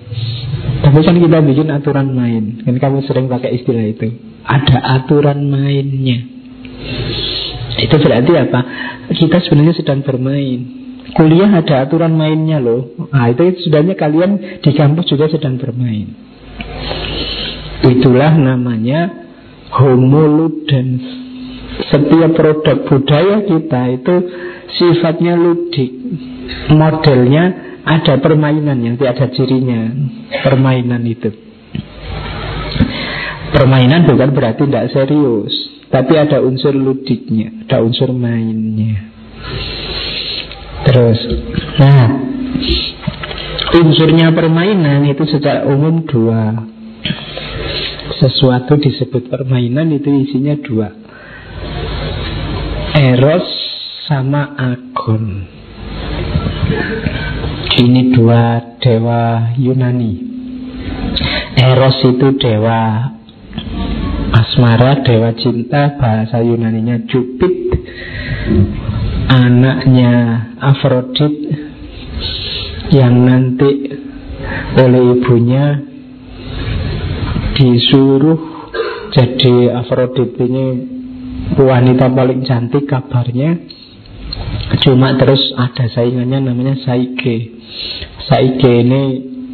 Tapi kan kita bikin aturan main. Kan kamu sering pakai istilah itu. Ada aturan mainnya. Itu berarti apa? Kita sebenarnya sedang bermain. Kuliah ada aturan mainnya loh. Nah itu sudahnya kalian di kampus juga sedang bermain. Itulah namanya homoludens. Setiap produk budaya kita itu sifatnya ludik. Modelnya ada permainan yang tidak ada cirinya. Permainan itu. Permainan bukan berarti tidak serius Tapi ada unsur ludiknya Ada unsur mainnya. Terus Nah Unsurnya permainan itu secara umum dua. Sesuatu disebut permainan itu isinya dua. Eros sama Agon Ini dua dewa Yunani. Eros itu dewa asmara, dewa cinta Bahasa Yunaninya Jupit. Anaknya Afrodit Yang nanti oleh ibunya Disuruh jadi Afrodit ini wanita paling cantik kabarnya Cuma terus ada saingannya namanya Saike. Saike ini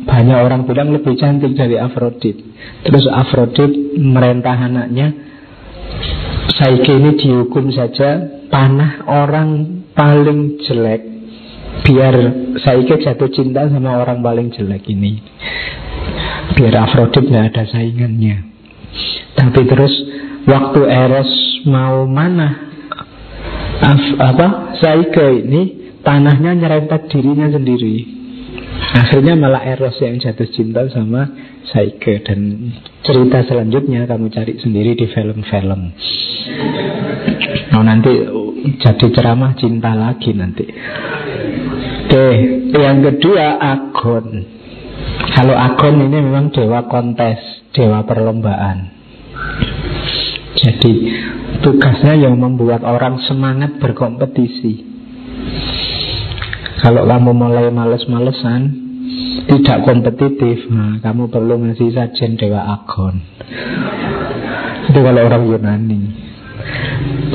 banyak orang bilang lebih cantik dari Afrodit. Terus Afrodit merentah anaknya. Saike ini dihukum saja Panah orang paling jelek. Biar Saike jatuh cinta sama orang paling jelek ini. Biar Afrodit nggak ada saingannya. Tapi terus Waktu Eros mau mana Af, apa Saike ini tanahnya nyerempet dirinya sendiri. Akhirnya malah Eros yang jatuh cinta sama Saike dan cerita selanjutnya kamu cari sendiri di film-film. Oh nanti jadi ceramah cinta lagi nanti. Oke yang kedua Agon. Kalau Agon ini memang dewa kontes dewa perlombaan. Jadi Tugasnya yang membuat orang semangat berkompetisi. Kalau kamu mulai males-malesan Tidak kompetitif nah, Kamu perlu ngasih sajen Dewa Agon. Itu kalau orang Yunani.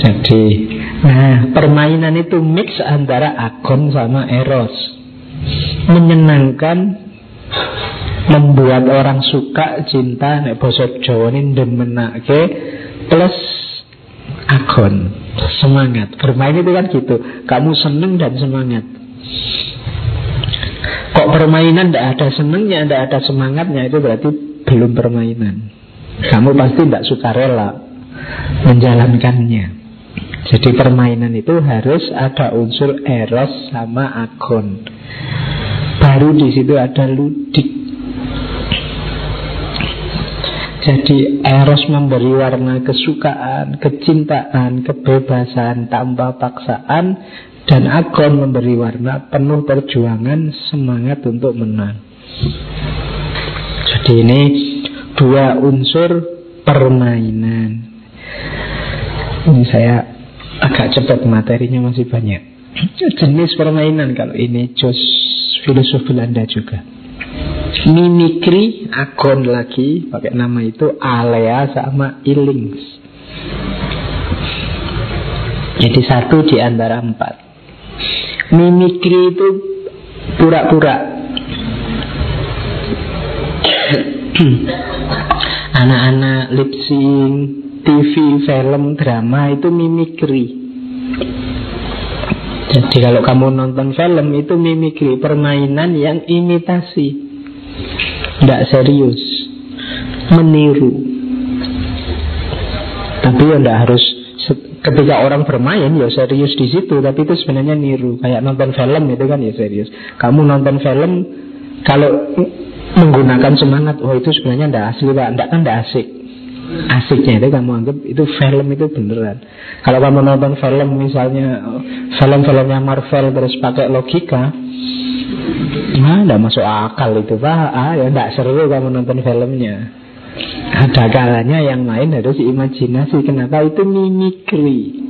Jadi Nah permainan itu mix antara Agon sama Eros. Menyenangkan membuat orang suka cinta nek bosok Jawa ini demenake plus agon. Semangat. Bermain itu kan gitu. Kamu seneng dan semangat. Kok permainan tidak ada senengnya tidak ada semangatnya itu berarti belum permainan. Kamu pasti tidak suka rela menjalankannya. Jadi permainan itu harus ada unsur eros sama agon. Baru di situ ada ludik jadi eros memberi warna kesukaan, kecintaan, kebebasan tanpa paksaan dan agon memberi warna penuh perjuangan, semangat untuk menang. Jadi ini dua unsur permainan. Ini saya agak cepat materinya masih banyak. Jenis permainan kalau ini jos filosof Belanda juga. Mimikri Agon lagi pakai nama itu Alea sama Ilings. Jadi satu di antara empat. Mimikri itu pura-pura. Anak-anak lip sync, TV, film, drama itu mimikri. Jadi kalau kamu nonton film itu mimikri, permainan yang imitasi. Tidak serius. Meniru. Tapi ya tidak harus Ketika orang bermain ya serius di situ Tapi itu sebenarnya niru. Kayak nonton film itu kan ya serius. Kamu nonton film Kalau menggunakan semangat Oh itu sebenarnya tidak asli Pak. Tidak kan tidak asik. Asiknya itu kamu anggap itu film itu beneran. Kalau kamu nonton film misalnya Film-filmnya Marvel terus pakai logika Tidak masuk akal itu pak. Ah, Ya tidak seru kamu nonton filmnya. Ada kalanya yang lain harus imajinasi. Kenapa itu mimikri?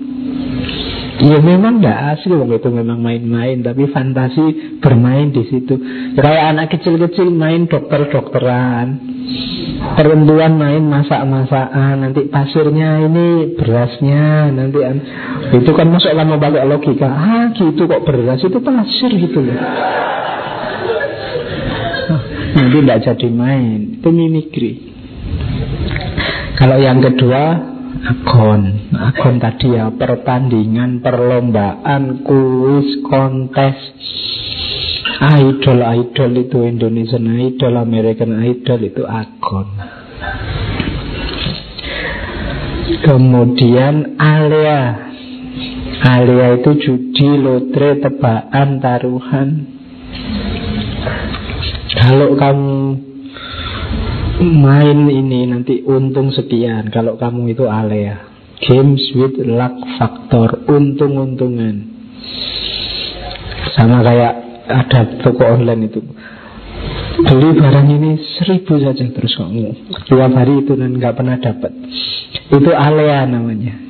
Ya memang tidak asli. Wong itu memang main-main Tapi fantasi bermain di situ. Kayak anak kecil-kecil main dokter-dokteran. Perempuan main masak-masakan. Nanti pasirnya ini berasnya Nanti Itu kan masuk kamu pakai logika. Ah gitu kok beras? Itu pasir gitu loh Nanti tidak jadi main. Itu mimikri Kalau yang kedua Agon Agon tadi ya Pertandingan, perlombaan, kuis, kontes. Idol-idol itu Indonesian Idol, American Idol itu agon Kemudian alea Alea itu judi, lotre, tebakan, taruhan Kalau kamu main ini nanti untung sekian. Kalau kamu itu alea. Games with luck factor Untung-untungan. Sama kayak ada toko online itu. Beli barang ini seribu saja terus kamu. Dua hari itu dan nggak pernah dapat. Itu alea namanya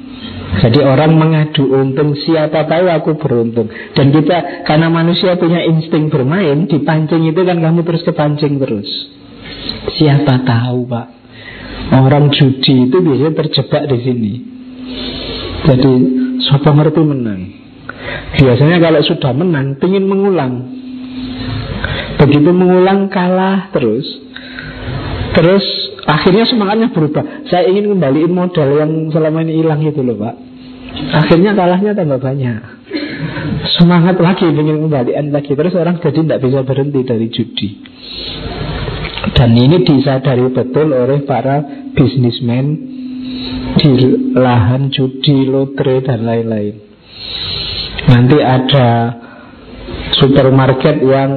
jadi orang mengadu untung Siapa tahu aku beruntung. Dan kita karena manusia punya insting bermain Dipancing itu kan kamu terus kepancing terus. Siapa tahu pak. Orang judi itu biasanya terjebak di sini. Jadi siapa ngerti menang? Biasanya kalau sudah menang Ingin mengulang. Begitu mengulang kalah terus. Terus akhirnya semangatnya berubah. Saya ingin kembaliin modal yang selama ini hilang itu loh pak. Akhirnya kalahnya tambah banyak. Semangat lagi ingin kembalian lagi. Terus orang jadi tidak bisa berhenti dari judi. Dan ini disadari betul oleh para bisnismen di lahan judi, lotre dan lain-lain. Nanti ada supermarket yang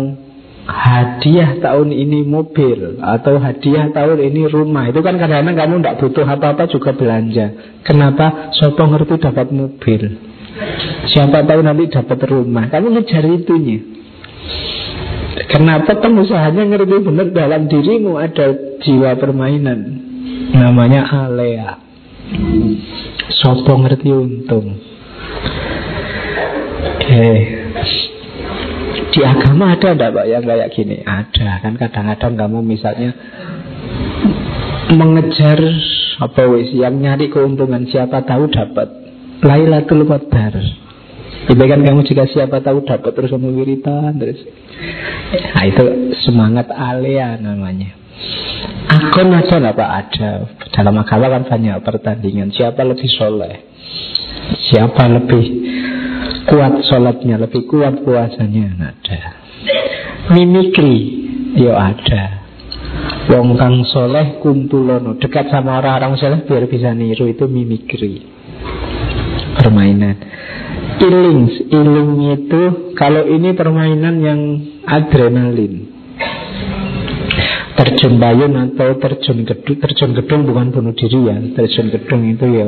hadiah tahun ini mobil atau hadiah tahun ini rumah. Itu kan kadang-kadang kamu tidak butuh apa-apa juga belanja. Kenapa? Sopo ngerti dapat mobil? Siapa tahu nanti dapat rumah. Kamu ngejar itunya. Kenapa pengusahanya ngerti benar dalam dirimu ada jiwa permainan? Namanya alea. Sopo ngerti untung? Oke Di agama ada enggak Pak yang kayak gini? Ada kan kadang-kadang kamu misalnya Mengejar apa wis yang nyari keuntungan siapa tahu dapat Lailatul Qadar Itu kan kamu jika siapa tahu dapat terus kamu wiritan terus Nah itu semangat alia namanya Akun ada Pak? Ada. Dalam agama kan banyak pertandingan. Siapa lebih soleh? Siapa lebih kuat sholatnya, lebih kuat puasanya? Ada. Mimikri, yo ada. Wong kang soleh kumpulono Dekat sama orang-orang soleh biar bisa niru Itu mimikri Permainan Ilings Iling itu Kalau ini permainan yang adrenalin terjun payung atau terjun gedung terjun gedung bukan bunuh diri ya. Terjun gedung itu ya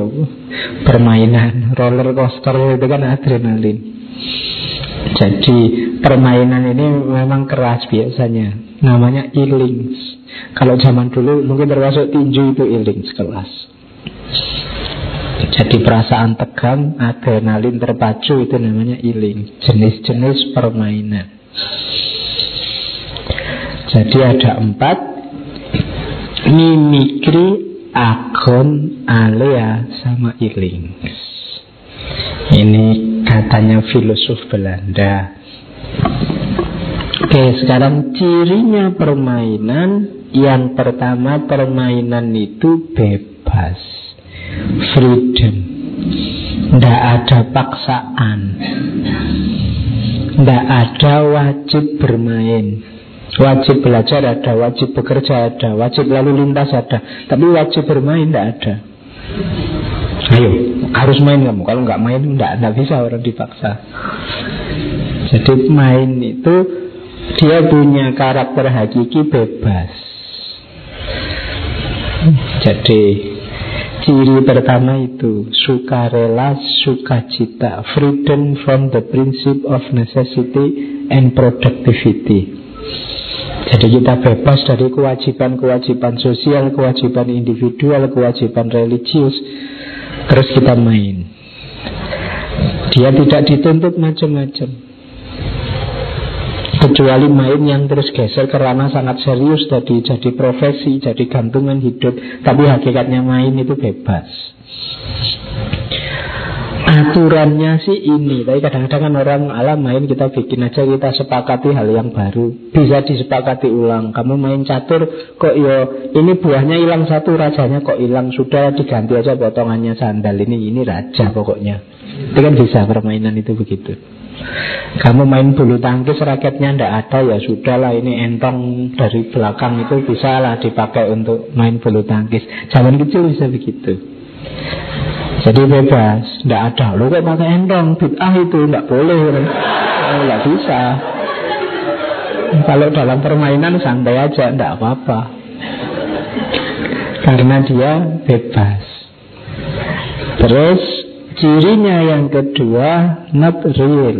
permainan roller coaster itu kan adrenalin. Jadi permainan ini memang keras biasanya. Namanya ilings kalau zaman dulu mungkin termasuk tinju itu ilings kelas. Jadi perasaan tegang adrenalin terpacu itu namanya iling jenis-jenis permainan jadi ada empat. Mimikri, Agon, Alea, sama Iling. Ini katanya filosof Belanda. Oke sekarang cirinya permainan. Yang pertama permainan itu bebas. Freedom. Tidak ada paksaan. Tidak ada wajib bermain Wajib belajar ada, wajib bekerja ada, wajib lalu lintas ada. Tapi wajib bermain tidak ada. Ayo, harus main kamu. Kalau nggak main, nggak, nggak bisa orang dipaksa. Jadi main itu dia punya karakter hakiki bebas. Jadi ciri pertama itu sukarela, sukacita, freedom from the principle of necessity and productivity. Jadi kita bebas dari kewajiban-kewajiban sosial, kewajiban individual, kewajiban religius. Terus kita main. Dia tidak dituntut macam-macam. Kecuali main yang terus geser karena sangat serius tadi jadi profesi, jadi gantungan hidup. Tapi hakikatnya main itu bebas. Aturannya sih ini Tapi kadang-kadang kan orang alam main Kita bikin aja kita sepakati hal yang baru. Bisa disepakati ulang. Kamu main catur kok yo Ini buahnya hilang satu rajanya kok hilang. Sudah diganti aja potongannya sandal Ini ini raja pokoknya. Itu kan bisa permainan itu begitu. Kamu main bulu tangkis raketnya ndak ada ya sudahlah ini entong dari belakang itu bisa lah dipakai untuk main bulu tangkis. Zaman kecil bisa begitu. Jadi bebas, tidak ada. Lu kok pakai endong, bid'ah itu tidak boleh. Tidak oh, bisa. Kalau dalam permainan santai aja, tidak apa-apa. Karena dia bebas. Terus cirinya yang kedua, not real.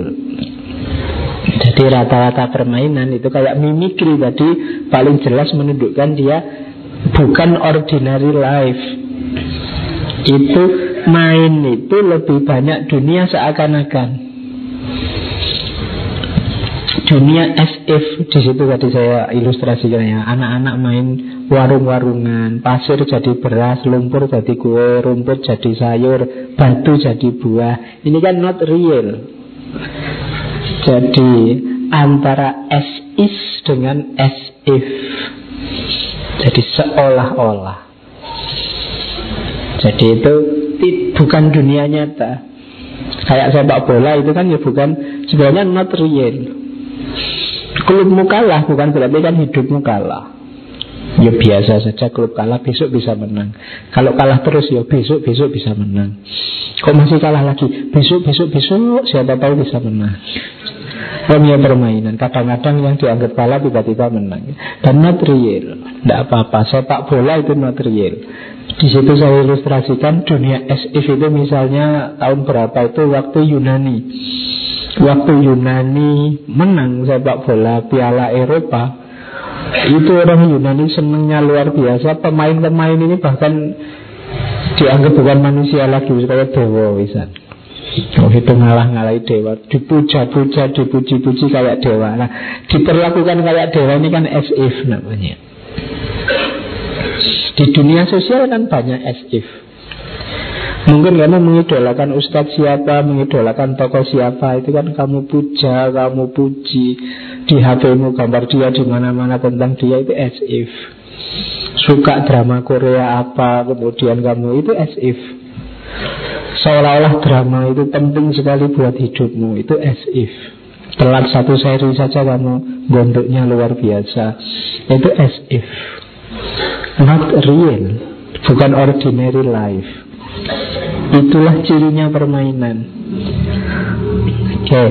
Jadi rata-rata permainan itu kayak mimikri tadi paling jelas menunjukkan dia bukan ordinary life. Itu main itu lebih banyak dunia seakan-akan. Dunia as if di situ tadi saya ilustrasikan ya. Anak-anak main warung-warungan, pasir jadi beras, lumpur jadi kue, rumput jadi sayur, batu jadi buah. Ini kan not real. Jadi antara as is dengan as if. Jadi seolah-olah. Jadi itu bukan dunia nyata. Kayak sepak bola itu kan ya bukan sebenarnya not real. Klubmu kalah bukan berarti kan hidupmu kalah. Ya biasa saja klub kalah besok bisa menang. Kalau kalah terus ya besok besok bisa menang. Kok masih kalah lagi? Besok besok besok siapa tahu bisa menang. Dunia permainan Kadang-kadang yang dianggap kalah tiba-tiba menang Dan not real Tidak apa-apa Sepak bola itu not real di situ saya ilustrasikan dunia SF itu misalnya tahun berapa itu waktu Yunani. Waktu Yunani menang sepak bola Piala Eropa, itu orang Yunani senangnya luar biasa. Pemain-pemain ini bahkan dianggap bukan manusia lagi, kayak dewa bisa. Oh itu ngalah-ngalahi dewa Dipuja-puja, dipuji-puji kayak dewa Nah diperlakukan kayak dewa ini kan as if namanya di dunia sosial kan banyak as if. Mungkin kamu mengidolakan ustadz siapa, mengidolakan tokoh siapa, itu kan kamu puja, kamu puji di HPmu gambar dia di mana-mana tentang dia itu as if. Suka drama Korea apa, kemudian kamu itu as if. Seolah-olah drama itu penting sekali buat hidupmu, itu as if. Telat satu seri saja kamu bentuknya luar biasa, itu as if. Not real. Bukan ordinary life. Itulah cirinya permainan. Oke. Okay.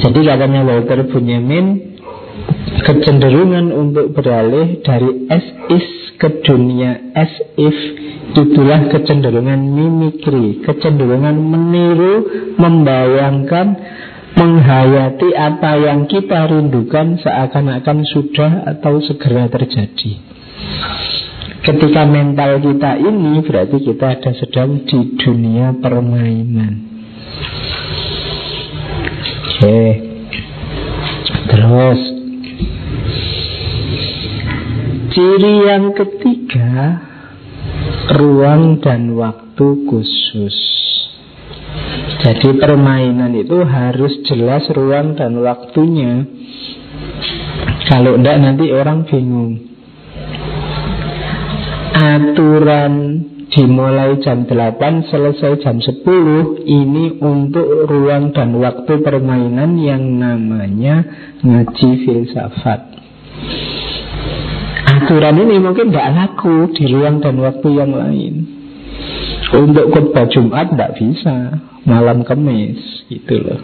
Jadi katanya Walter Bunyamin Kecenderungan untuk beralih dari as is ke dunia as if Itulah kecenderungan mimikri Kecenderungan meniru Membayangkan Menghayati apa yang kita rindukan Seakan-akan sudah atau segera terjadi Ketika mental kita ini berarti kita ada sedang di dunia permainan. Oke. Terus ciri yang ketiga ruang dan waktu khusus. Jadi permainan itu harus jelas ruang dan waktunya. Kalau tidak nanti orang bingung aturan dimulai jam 8 selesai jam 10 ini untuk ruang dan waktu permainan yang namanya ngaji filsafat. Aturan ini mungkin tidak laku di ruang dan waktu yang lain. Untuk khutbah Jumat tidak bisa malam kemis gitu loh.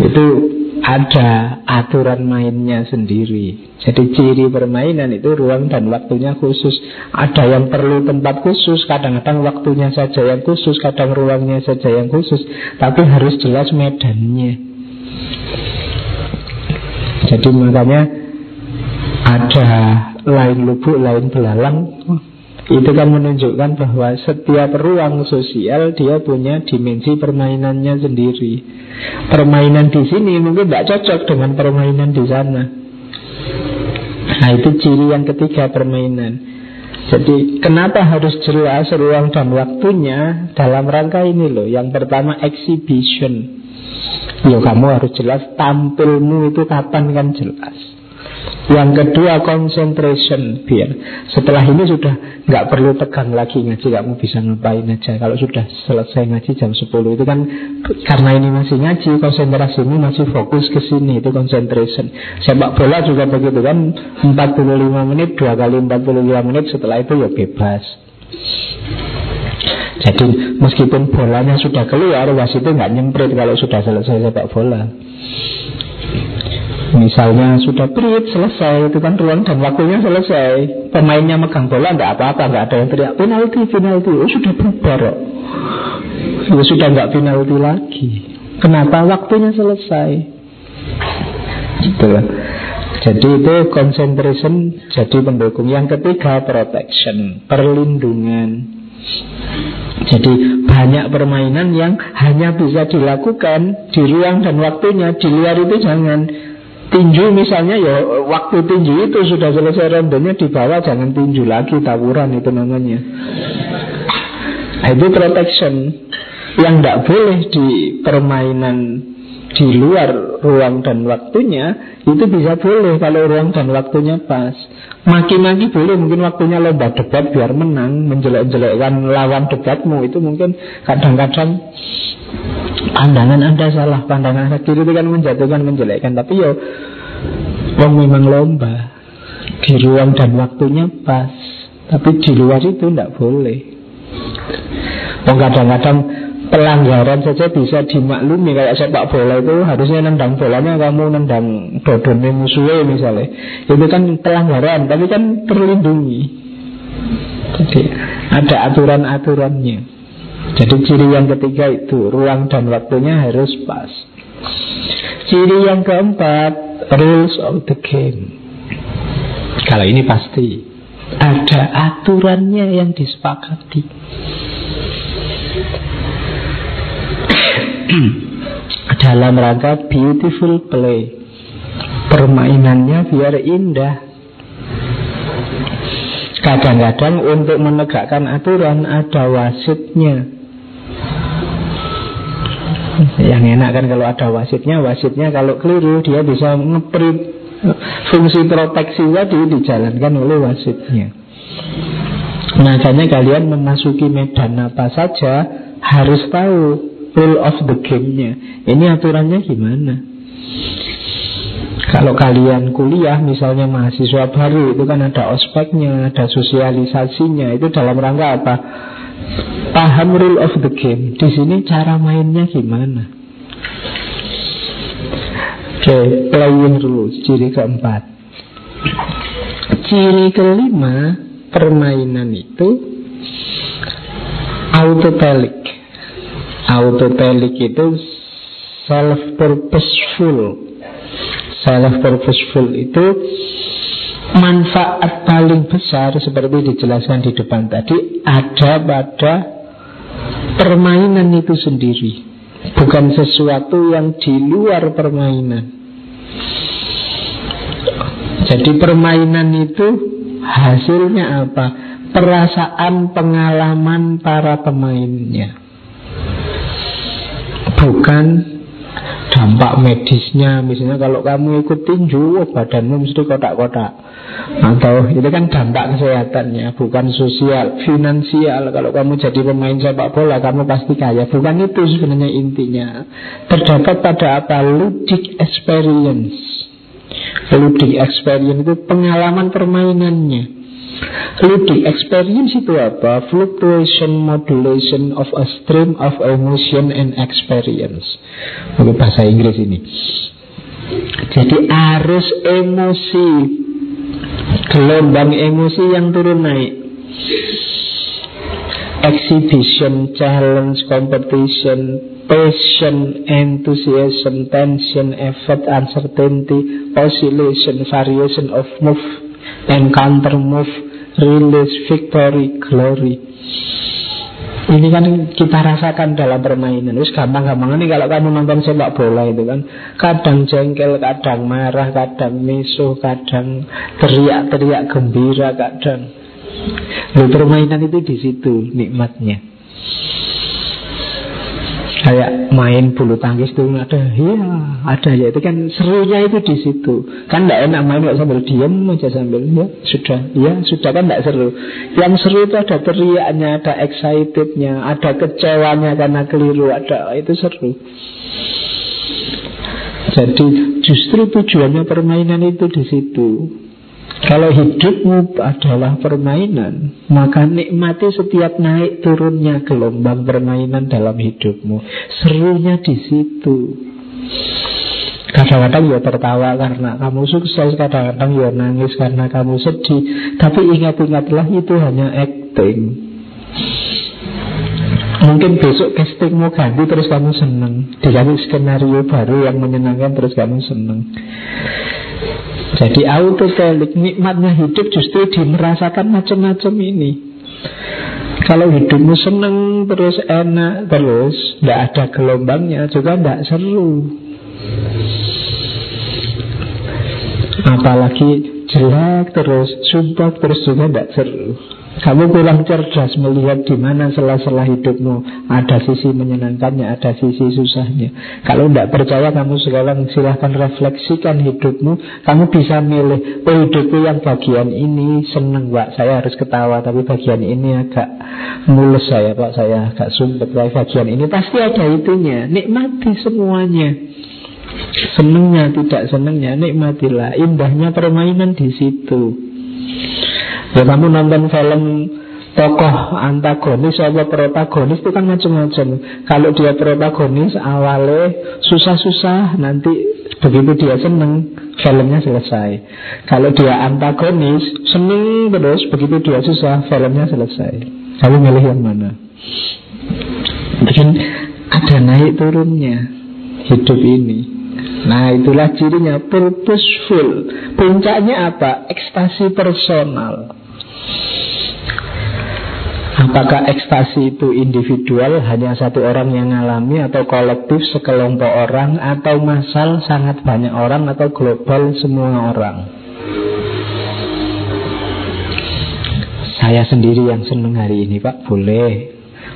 Itu ada aturan mainnya sendiri. Jadi ciri permainan itu ruang dan waktunya khusus. Ada yang perlu tempat khusus, kadang-kadang waktunya saja yang khusus, kadang ruangnya saja yang khusus. Tapi harus jelas medannya. Jadi makanya ada lain lubuk, lain belalang. Itu kan menunjukkan bahwa setiap ruang sosial dia punya dimensi permainannya sendiri. Permainan di sini mungkin tidak cocok dengan permainan di sana. Nah itu ciri yang ketiga permainan. Jadi kenapa harus jelas ruang dan waktunya dalam rangka ini loh. Yang pertama exhibition. Ya kamu harus jelas tampilmu itu kapan kan jelas. Yang kedua concentration biar. Setelah ini sudah nggak perlu tegang lagi ngaji kamu bisa ngapain aja. Kalau sudah selesai ngaji jam 10 itu kan karena ini masih ngaji konsentrasi ini masih fokus ke sini itu concentration. Sepak bola juga begitu kan 45 menit dua kali 45 menit setelah itu ya bebas. Jadi meskipun bolanya sudah keluar, wasit itu nggak nyemprit kalau sudah selesai sepak bola. Misalnya sudah period selesai itu kan ruang dan waktunya selesai. Pemainnya megang bola nggak apa-apa nggak ada yang teriak penalti penalti. Oh, sudah bubar kok. Ya, sudah nggak penalti lagi. Kenapa? Waktunya selesai. Gitu Jadi itu concentration Jadi pendukung. Yang ketiga protection Perlindungan. Jadi banyak permainan yang hanya bisa dilakukan di ruang dan waktunya. Di luar itu jangan Tinju misalnya ya waktu tinju itu sudah selesai rondenya di bawah jangan tinju lagi tawuran itu namanya. Nah, itu protection yang tidak boleh di permainan di luar ruang dan waktunya itu bisa boleh kalau ruang dan waktunya pas. Maki-maki boleh mungkin waktunya lomba debat biar menang menjelek-jelekkan lawan debatmu itu mungkin kadang-kadang pandangan anda salah pandangan anda kiri itu kan menjatuhkan menjelekkan. Tapi yo Wong memang lomba. Di ruang dan waktunya pas. Tapi di luar itu tidak boleh. Wong kadang-kadang pelanggaran saja bisa dimaklumi. Kayak sepak bola itu harusnya nendang bolanya kamu nendang dodonnya musuhnya misalnya. Itu kan pelanggaran tapi kan terlindungi. Jadi ada aturan-aturannya jadi ciri yang ketiga itu Ruang dan waktunya harus pas. Ciri yang keempat Rules of the game. Kalau ini pasti Ada aturannya yang disepakati. Dalam rangka beautiful play Permainannya biar indah. Kadang-kadang untuk menegakkan aturan ada wasitnya yang enak kan kalau ada wasitnya Wasitnya kalau keliru dia bisa ngeprint Fungsi proteksi tadi dijalankan oleh wasitnya. Makanya kalian memasuki medan apa saja Harus tahu rule of the game-nya. Ini aturannya gimana? Kalau kalian kuliah misalnya mahasiswa baru itu kan ada ospeknya, ada sosialisasinya, itu dalam rangka apa? Paham rule of the game. Di sini cara mainnya gimana? Oke, okay, playing rules. Ciri keempat. Ciri kelima permainan itu autotelic. Autotelic itu self purposeful. Self purposeful itu manfaat paling besar seperti dijelaskan di depan tadi ada pada permainan itu sendiri. Bukan sesuatu yang di luar permainan. Jadi permainan itu hasilnya apa? Perasaan pengalaman para pemainnya. Bukan dampak medisnya. Misalnya kalau kamu ikut tinju badanmu mesti kotak-kotak atau itu kan dampak kesehatannya bukan sosial finansial. Kalau kamu jadi pemain sepak bola kamu pasti kaya. Bukan itu sebenarnya intinya. Terdapat pada apa? Ludic experience. Ludic experience itu pengalaman permainannya. Ludic experience itu apa? Fluctuation modulation of a stream of emotion and experience. Oke, bahasa Inggris ini. Jadi arus emosi, gelombang emosi yang turun naik. Exhibition, challenge, competition, passion, enthusiasm, tension, effort, uncertainty, oscillation, variation of move, encounter, move, release, victory, glory. Ini kan kita rasakan dalam permainan. Terus gampang-gampang. Ini kalau kamu nonton sepak bola itu kan Kadang jengkel, kadang marah, kadang misuh, kadang teriak-teriak gembira, kadang. Lalu permainan itu di situ nikmatnya Kayak main bulu tangkis itu ada, iya ada ya itu kan serunya itu di situ. Kan tidak enak main kok sambil diam aja sambil ya sudah, ya sudah kan tidak seru. Yang seru itu ada teriaknya, ada excitednya, ada kecewanya karena keliru, ada itu seru. Jadi justru tujuannya permainan itu di situ. Kalau hidupmu adalah permainan, maka nikmati setiap naik turunnya gelombang permainan dalam hidupmu. Serunya di situ. Kadang-kadang ya tertawa karena kamu sukses, kadang-kadang ya nangis karena kamu sedih. Tapi ingat-ingatlah itu hanya acting. Mungkin besok castingmu ganti terus kamu seneng Dikasih skenario baru yang menyenangkan terus kamu seneng Jadi autotelik nikmatnya hidup justru dimerasakan macam-macam ini. Kalau hidupmu seneng terus enak terus Tidak ada gelombangnya juga tidak seru. Apalagi jelek terus Sumpah terus juga tidak seru kamu kurang cerdas melihat di mana sela-sela hidupmu ada sisi menyenangkannya, ada sisi susahnya. Kalau tidak percaya kamu sekarang silahkan refleksikan hidupmu. Kamu bisa milih, oh hidupku yang bagian ini seneng pak, saya harus ketawa. Tapi bagian ini agak mulus saya pak, saya agak sumpet. Tapi bagian ini pasti ada itunya. Nikmati semuanya. Senengnya, tidak senengnya, nikmatilah. Indahnya permainan di situ. Ya kamu nonton film tokoh antagonis atau protagonis itu kan macam-macam. Kalau dia protagonis awalnya susah-susah, nanti begitu dia seneng filmnya selesai. Kalau dia antagonis seneng terus, begitu dia susah filmnya selesai. Kamu milih yang mana? Mungkin ada naik turunnya hidup ini. Nah itulah cirinya purposeful Puncaknya apa? Ekstasi personal Apakah ekstasi itu individual hanya satu orang yang mengalami atau kolektif sekelompok orang atau massal sangat banyak orang atau global semua orang? Saya sendiri yang senang hari ini Pak, boleh.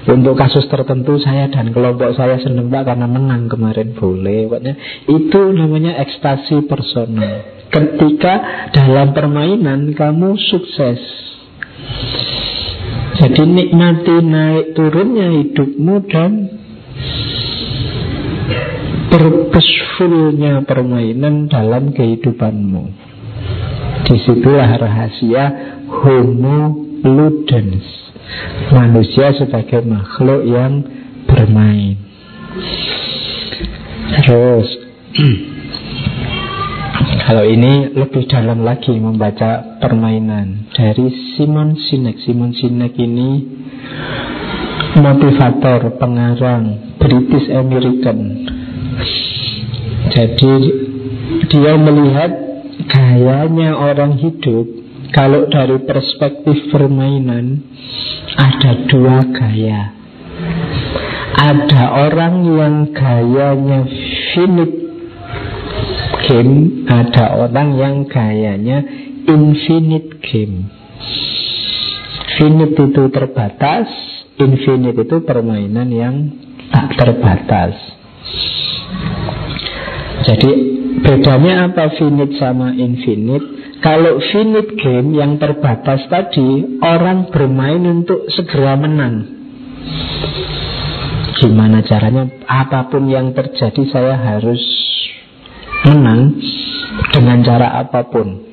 Untuk kasus tertentu saya dan kelompok saya senang Pak karena menang kemarin boleh. Pokoknya itu namanya ekstasi personal. Ketika dalam permainan kamu sukses jadi nikmati naik turunnya hidupmu dan purposefulnya permainan dalam kehidupanmu. Di situlah rahasia homo ludens. Manusia sebagai makhluk yang bermain. Terus Kalau ini lebih dalam lagi membaca permainan dari Simon Sinek. Simon Sinek ini motivator, pengarang, British American. Jadi dia melihat gayanya orang hidup kalau dari perspektif permainan ada dua gaya. Ada orang yang gayanya finite game ada orang yang gayanya infinite game. Finite itu terbatas, infinite itu permainan yang tak terbatas. Jadi bedanya apa finite sama infinite? Kalau finite game yang terbatas tadi orang bermain untuk segera menang. Gimana caranya? Apa pun yang terjadi saya harus menang dengan cara apa pun.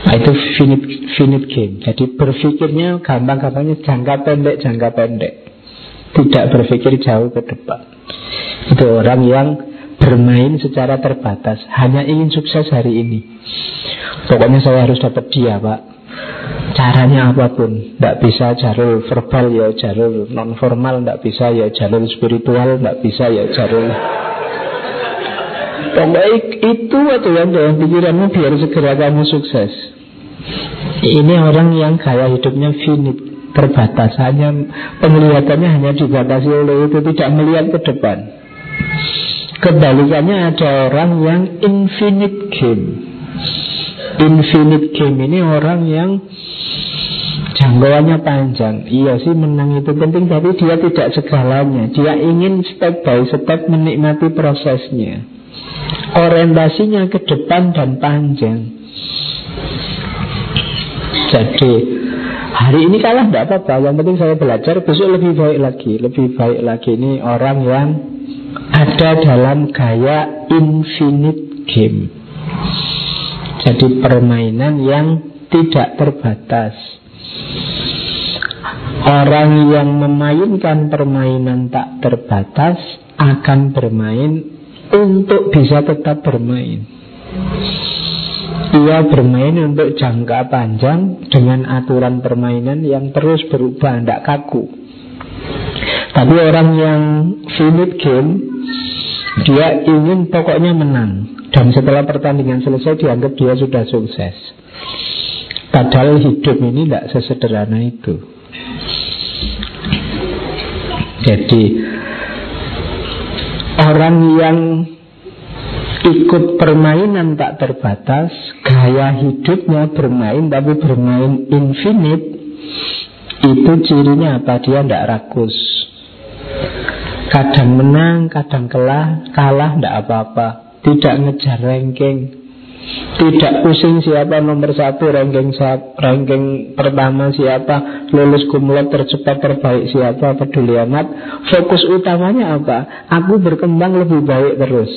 Nah, itu finite, finite game. Jadi berpikirnya gampang-gampangnya jangka pendek, jangka pendek. Tidak berpikir jauh ke depan. Itu orang yang bermain secara terbatas. Hanya ingin sukses hari ini. Pokoknya saya harus dapat dia, Pak. Caranya apa pun Tidak bisa jalur verbal ya jalur non formal Tidak bisa ya jalur spiritual Tidak bisa ya jalur Pokoknya itu atau yang dalam pikiranmu biar segera kamu sukses. Ini orang yang gaya hidupnya finite, terbatas. Hanya penglihatannya hanya dibatasi oleh itu, tidak melihat ke depan. Kebalikannya ada orang yang infinite game. Infinite game ini orang yang jangkauannya panjang. Iya sih menang itu penting, tapi dia tidak segalanya. Dia ingin step by step menikmati prosesnya orientasinya ke depan dan panjang. Jadi hari ini kalah tidak apa-apa. Yang penting saya belajar besok lebih baik lagi, lebih baik lagi. Ini orang yang ada dalam gaya infinite game. Jadi permainan yang tidak terbatas Orang yang memainkan permainan tak terbatas akan bermain untuk bisa tetap bermain. Ia bermain untuk jangka panjang dengan aturan permainan yang terus berubah, tidak kaku. Tapi orang yang finite game, dia ingin pokoknya menang. Dan setelah pertandingan selesai, dianggap dia sudah sukses. Padahal hidup ini tidak sesederhana itu. Jadi orang yang ikut permainan tak terbatas, gaya hidupnya bermain tapi bermain infinite, itu cirinya apa? Dia tidak rakus. Kadang menang, kadang kalah, kalah tidak apa-apa. Tidak ngejar ranking, tidak pusing siapa nomor satu ranking ranking pertama siapa lulus kumlot tercepat terbaik siapa peduli amat. Fokus utamanya apa? Aku berkembang lebih baik terus.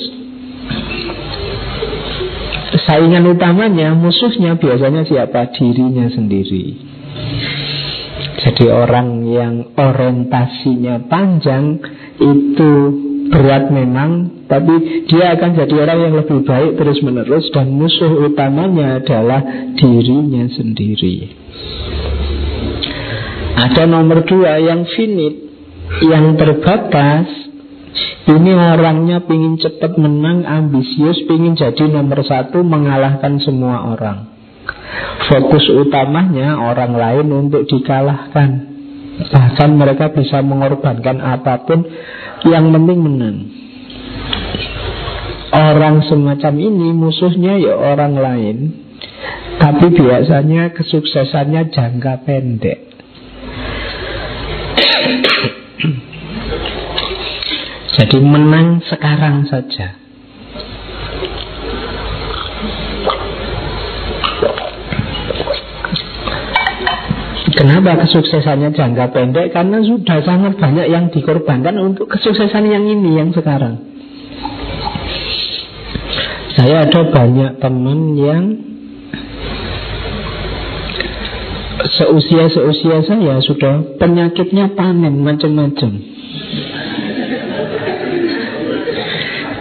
Saingan utamanya musuhnya biasanya siapa? Dirinya sendiri. Jadi orang yang orientasinya panjang itu berat memang, tapi dia akan jadi orang yang lebih baik terus menerus dan musuh utamanya adalah dirinya sendiri. Ada nomor dua yang finite, yang terbatas. Ini orangnya ingin cepat menang, ambisius, ingin jadi nomor satu, mengalahkan semua orang. Fokus utamanya orang lain untuk dikalahkan. Bahkan mereka bisa mengorbankan apa pun yang penting menang. Orang semacam ini musuhnya ya orang lain, tapi biasanya kesuksesannya jangka pendek. Jadi menang sekarang saja. Kenapa kesuksesannya jangka pendek? Karena sudah sangat banyak yang dikorbankan untuk kesuksesan yang ini, yang sekarang. Saya ada banyak teman yang seusia-seusia saya sudah penyakitnya panen macam-macam.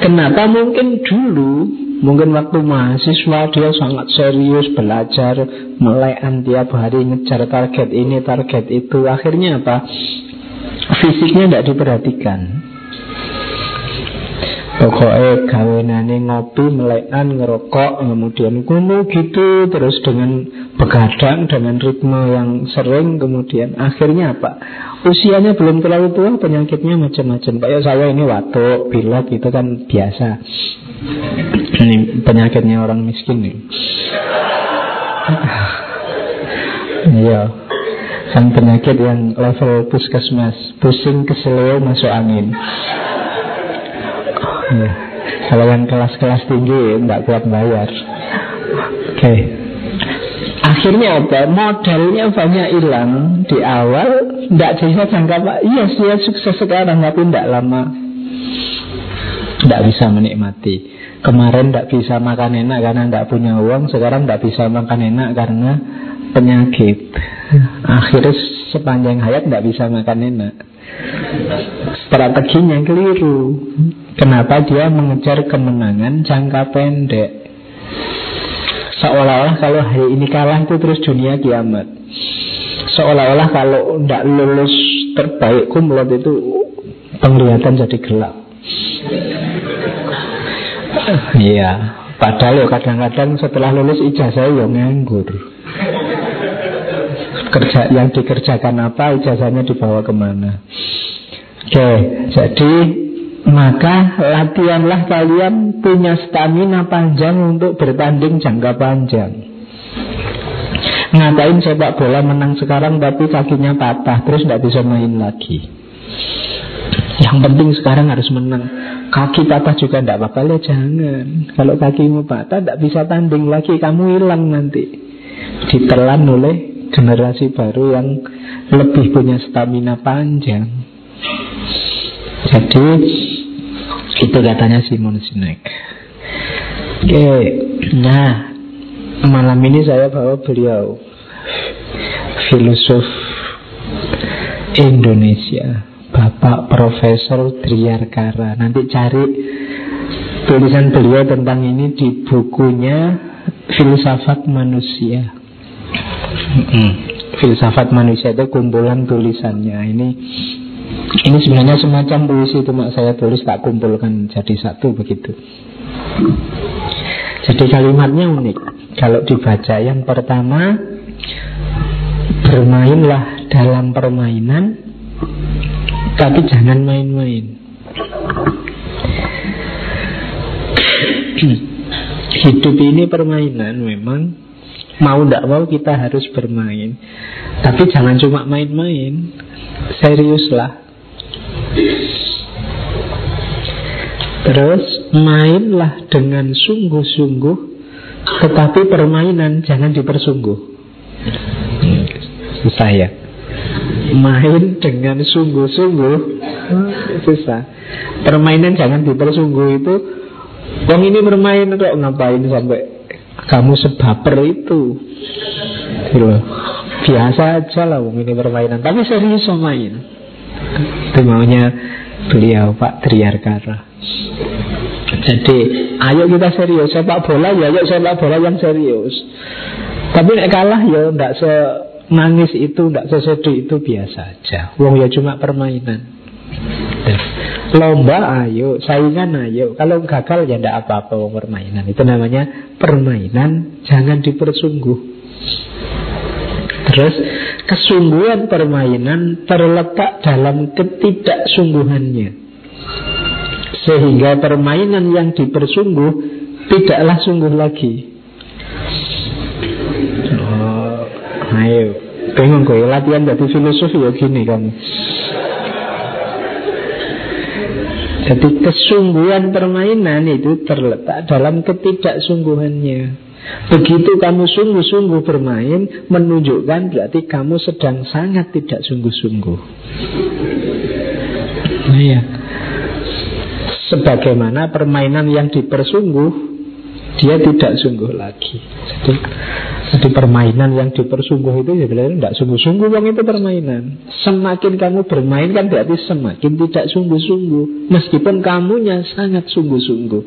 Kenapa mungkin dulu Mungkin waktu mahasiswa dia sangat serius belajar Melekan tiap hari ngejar target ini, target itu Akhirnya apa? Fisiknya tidak diperhatikan Pokoknya kawinane ngopi, melekan, ngerokok Kemudian kuno gitu Terus dengan begadang Dengan ritme yang sering Kemudian akhirnya apa? Usianya belum terlalu tua Penyakitnya macam-macam Kayak saya ini watuk, pilek itu kan biasa ini penyakitnya orang miskin nih. Iya. Kan penyakit yang level puskesmas, pusing keselio masuk angin. Ya. Kalau yang kelas-kelas tinggi tidak kuat bayar. Oke. Okay. Akhirnya apa? Modalnya banyak hilang di awal, tidak bisa jangka pak. Iya, dia sukses sekarang, tapi tidak lama, tidak bisa menikmati. Kemarin tidak bisa makan enak karena tidak punya uang Sekarang tidak bisa makan enak karena penyakit Akhirnya sepanjang hayat tidak bisa makan enak Strateginya keliru Kenapa dia mengejar kemenangan jangka pendek Seolah-olah kalau hari ini kalah itu terus dunia kiamat Seolah-olah kalau tidak lulus terbaik kumlot itu penglihatan jadi gelap Iya, padahal ya kadang-kadang setelah lulus ijazah ya nganggur. Kerja yang dikerjakan apa, ijazahnya dibawa ke mana? Oke, jadi maka latihanlah kalian punya stamina panjang untuk bertanding jangka panjang. Ngapain sepak bola menang sekarang tapi kakinya patah terus tidak bisa main lagi. Yang penting sekarang harus menang. Kaki patah juga tidak apa-apa ya jangan. Kalau kakimu patah tidak bisa tanding lagi, kamu hilang nanti. Ditelan oleh generasi baru yang lebih punya stamina panjang. Jadi itu katanya Simon Sinek. Oke, nah Malam ini saya bawa beliau Filosof Indonesia Bapak Profesor Driarkara Nanti cari tulisan beliau tentang ini di bukunya Filsafat Manusia hmm. Filsafat Manusia itu kumpulan tulisannya Ini ini sebenarnya semacam puisi itu mak saya tulis tak kumpulkan jadi satu begitu. Jadi kalimatnya unik. Kalau dibaca yang pertama Bermainlah dalam permainan Tapi jangan main-main. Hidup ini permainan memang. Mau tidak mau kita harus bermain. Tapi jangan cuma main-main. Seriuslah Terus mainlah dengan sungguh-sungguh Tetapi permainan jangan dipersungguh. Susah ya? Main dengan sungguh-sungguh. Susah. Permainan jangan dipersungguh itu Wong ini bermain kok ngapain sampai kamu sebaper itu? Gitu Biasa aja lah wong ini permainan. Tapi serius main Itu maunya beliau Pak Triarkara. Jadi ayo kita serius. Sepak bola ya ayo sepak bola yang serius. Tapi nek kalah ya ndak se nangis itu ndak sesedih itu biasa aja. Wong ya cuma permainan. Lomba ayo, saingan ayo. Kalau gagal ya ndak apa-apa wong permainan. Itu namanya permainan. Jangan dipersungguh. Terus kesungguhan permainan terletak dalam ketidaksungguhannya. Sehingga permainan yang dipersungguh Tidaklah sungguh lagi. Oh, ayo. Bingung kok latihan jadi filosofi ya gini kamu. Jadi kesungguhan permainan itu terletak dalam ketidaksungguhannya Begitu kamu sungguh-sungguh bermain Menunjukkan berarti kamu sedang sangat tidak sungguh-sungguh. Nah ya Sebagaimana permainan yang dipersungguh Dia tidak sungguh lagi. Jadi jadi permainan yang dipersungguh itu ya sebenarnya tidak sungguh-sungguh Wong itu permainan. Semakin kamu bermain kan berarti semakin tidak sungguh-sungguh. Meskipun kamunya sangat sungguh-sungguh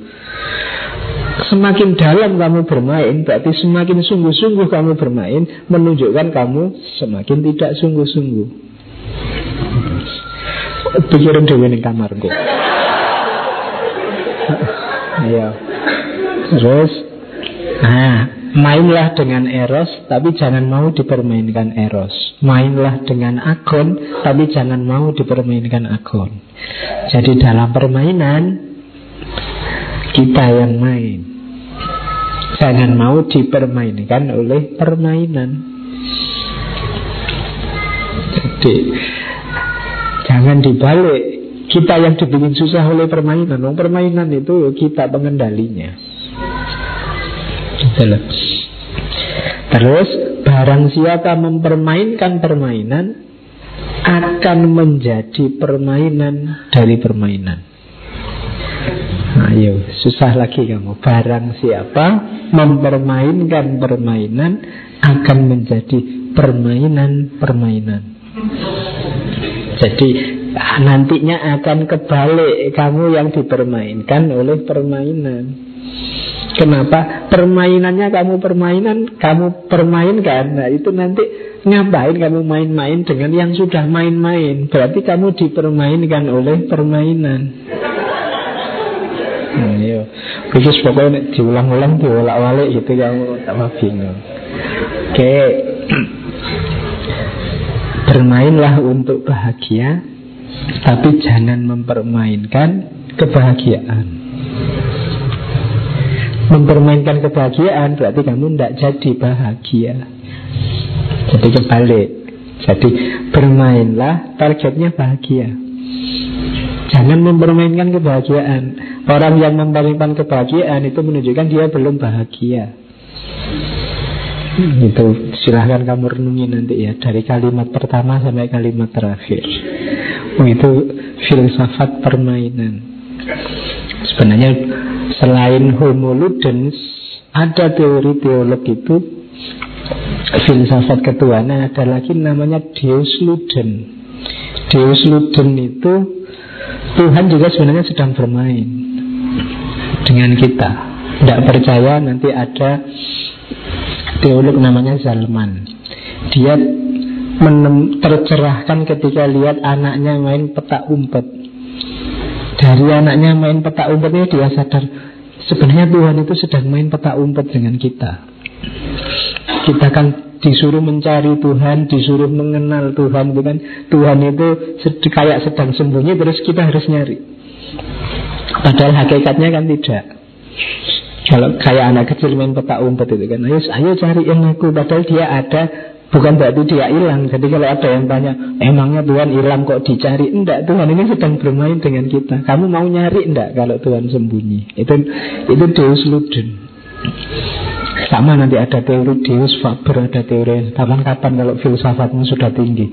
Semakin dalam kamu bermain Berarti semakin sungguh-sungguh kamu bermain Menunjukkan kamu semakin tidak sungguh-sungguh Pikirin dulu di kamarku Iya Terus Nah Mainlah dengan eros, tapi jangan mau dipermainkan eros. Mainlah dengan agon, tapi jangan mau dipermainkan agon. Jadi dalam permainan, kita yang main. Jangan mau dipermainkan oleh permainan. Jadi, jangan dibalik. Kita yang dibikin susah oleh permainan. permainan itu kita pengendalinya. Gitu Terus barang siapa mempermainkan permainan akan menjadi permainan dari permainan. Ayo, susah lagi kamu. Barang siapa mempermainkan permainan akan menjadi permainan-permainan. Jadi nantinya akan kebalik kamu yang dipermainkan oleh permainan. Kenapa? Permainannya kamu permainan, kamu permainkan. Nah itu nanti ngapain kamu main-main dengan yang sudah main-main? Berarti kamu dipermainkan oleh permainan. Nah, iya. Pokoknya diulang-ulang, diulak-walik gitu kamu tambah bingung. Oke. Bermainlah untuk bahagia, tapi jangan mempermainkan kebahagiaan. Mempermainkan kebahagiaan berarti kamu tidak jadi bahagia. Jadi kebalik. Jadi bermainlah targetnya bahagia. Jangan mempermainkan kebahagiaan. Orang yang mempermainkan kebahagiaan itu menunjukkan dia belum bahagia. Hmm, itu silahkan kamu renungi nanti ya dari kalimat pertama sampai kalimat terakhir. Oh, itu filsafat permainan. Sebenarnya Selain homo ludens ada teori teolog itu filsafat ketuhanan ada lagi namanya Deus Luden. Deus Luden itu Tuhan juga sebenarnya sedang bermain dengan kita. Tidak percaya nanti ada teolog namanya Zalman. Dia menem, tercerahkan ketika lihat anaknya main petak umpet. Dari anaknya main petak umpetnya dia sadar sebenarnya Tuhan itu sedang main petak umpet dengan kita. Kita kan disuruh mencari Tuhan, disuruh mengenal Tuhan, bukan Tuhan itu kayak sedang sembunyi terus kita harus nyari. Padahal hakikatnya kan tidak. Kalau kayak anak kecil main petak umpet itu kan, ayo, ayo cariin aku. Padahal dia ada, bukan berarti dia hilang. Jadi kalau ada yang tanya, emangnya Tuhan hilang kok dicari? Enggak, Tuhan ini sedang bermain dengan kita. Kamu mau nyari enggak kalau Tuhan sembunyi? Itu itu Deus Luden. Sama nanti ada teori Deus Faber, ada teori kapan-kapan kalau filsafatmu sudah tinggi.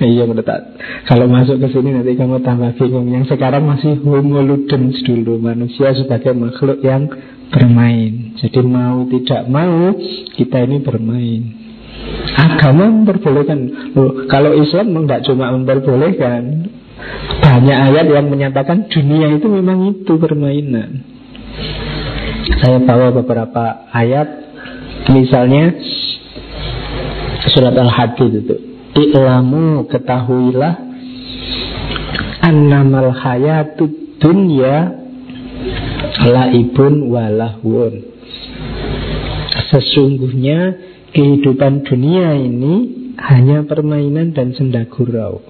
Iya mendetak. Kalau masuk ke sini nanti kamu tambah bingung. Yang sekarang masih homo ludens dulu manusia sebagai makhluk yang bermain. Jadi mau tidak mau kita ini bermain. Agama memperbolehkan. Loh, kalau Islam tidak cuma memperbolehkan, banyak ayat yang menyatakan dunia itu memang itu permainan. Saya bawa beberapa ayat, misalnya surat Al-Hadid itu. I'lamu ketahuilah Annamal hayatud dunya Laibun walahun Sesungguhnya kehidupan dunia ini hanya permainan dan senda gurau.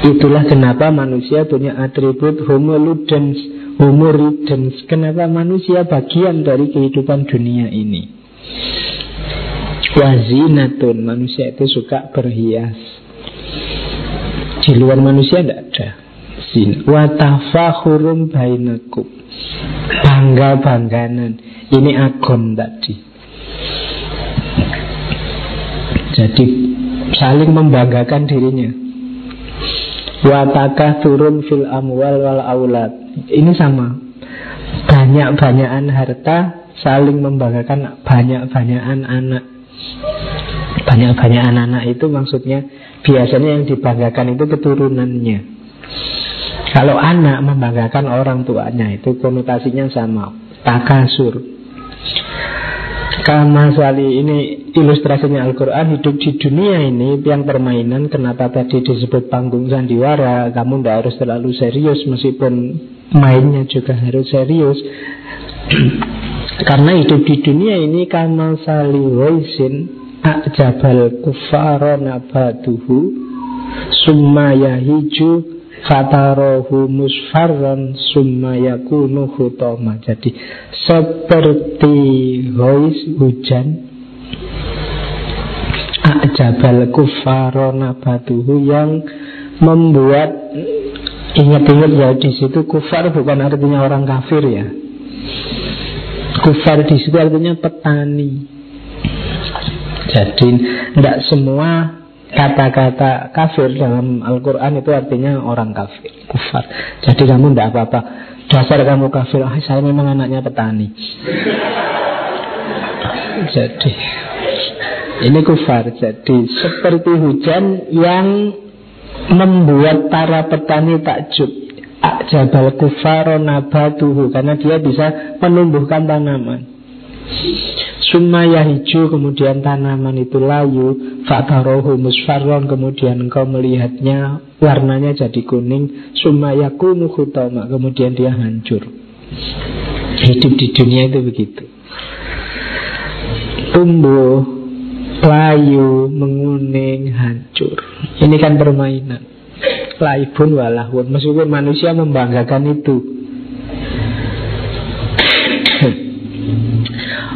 Itulah kenapa manusia punya atribut homo homo ridens. Kenapa manusia bagian dari kehidupan dunia ini. Wazinatun Manusia itu suka berhias. Di luar manusia tidak ada Zina. Watafahurum bainakum. Bangga-bangganan. Ini agon tadi. Jadi Saling membanggakan dirinya. Watakah turun fil amwal wal aulad Ini sama Banyak-banyakan harta Saling membanggakan banyak-banyakan anak banyak-banyak anak-anak itu maksudnya biasanya yang dibanggakan itu keturunannya. Kalau anak membanggakan orang tuanya itu konotasinya sama, takasur. Kama sali ini ilustrasinya Al-Quran Hidup di dunia ini yang permainan Kenapa tadi disebut panggung sandiwara? Kamu tidak harus terlalu serius Meskipun mainnya juga harus serius. Karena hidup di dunia ini Kama sali waisin A'jabal kufara nabatuhu Summa yahiju Fatarohu musfarran Summa yakunu hutoma Jadi seperti hois hujan A'jabal kufara nabatuhu Yang membuat Ingat-ingat ya di situ kufar bukan artinya orang kafir ya. Kufar di situ artinya petani. Jadi tidak semua kata-kata kafir dalam Al-Quran itu artinya orang kafir, kufar. Jadi kamu tidak apa-apa. Dasar kamu kafir, ah, saya memang anaknya petani. Jadi ini kufar. Jadi seperti hujan yang membuat para petani takjub. Jabal kufar nabatuhu karena dia bisa menumbuhkan tanaman. Summa yahiju kemudian tanaman itu layu Fa'tarohu musfarron kemudian engkau melihatnya warnanya jadi kuning Summa yakunu khutama kemudian dia hancur. Hidup di dunia itu begitu. Tumbuh, layu, menguning, hancur. Ini kan permainan. Laibun walahun Meskipun manusia membanggakan itu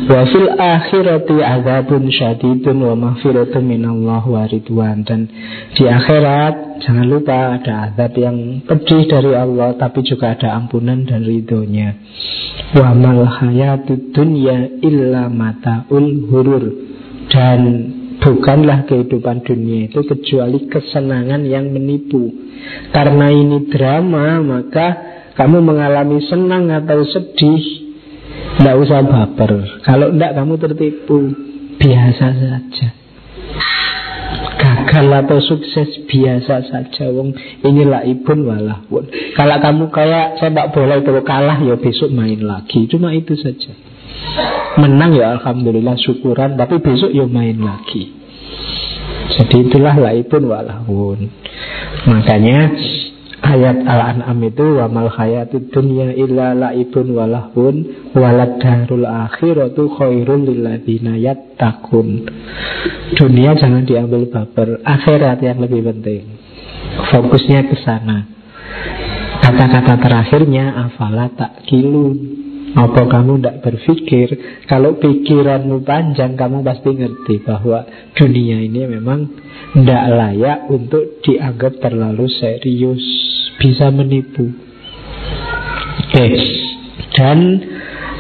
Wa fil akhirati azabun syadidun wa mahfiratun minallah wa ridwan. Dan di akhirat jangan lupa ada azab yang pedih dari Allah Tapi juga ada ampunan dan ridhonya. Wa mal hayatud dunya illa mata'ul hurur Dan bukanlah kehidupan dunia itu kecuali kesenangan yang menipu. Karena ini drama maka Kamu mengalami senang atau sedih, tidak usah baper. Kalau tidak kamu tertipu, biasa saja. Gagal atau sukses biasa saja. Wong inilah ibun walahun. Kalau kamu kayak sepak bola itu kalah ya besok main lagi. Cuma itu saja. Menang ya alhamdulillah syukuran, tapi besok ya main lagi. Jadi itulah laibun walahun. Makanya Ayat Al-An'am itu wa mal hayatid dunya illa laibun walahun walad darul akhiratu khairul lilladzina yattaqun. Dunia jangan diambil baper, akhirat yang lebih penting. Fokusnya ke sana. Kata-kata terakhirnya afala tak kilun. Apa kamu tidak berpikir Kalau pikiranmu panjang Kamu pasti ngerti bahwa Dunia ini memang Tidak layak untuk dianggap terlalu serius bisa menipu. Oke, dan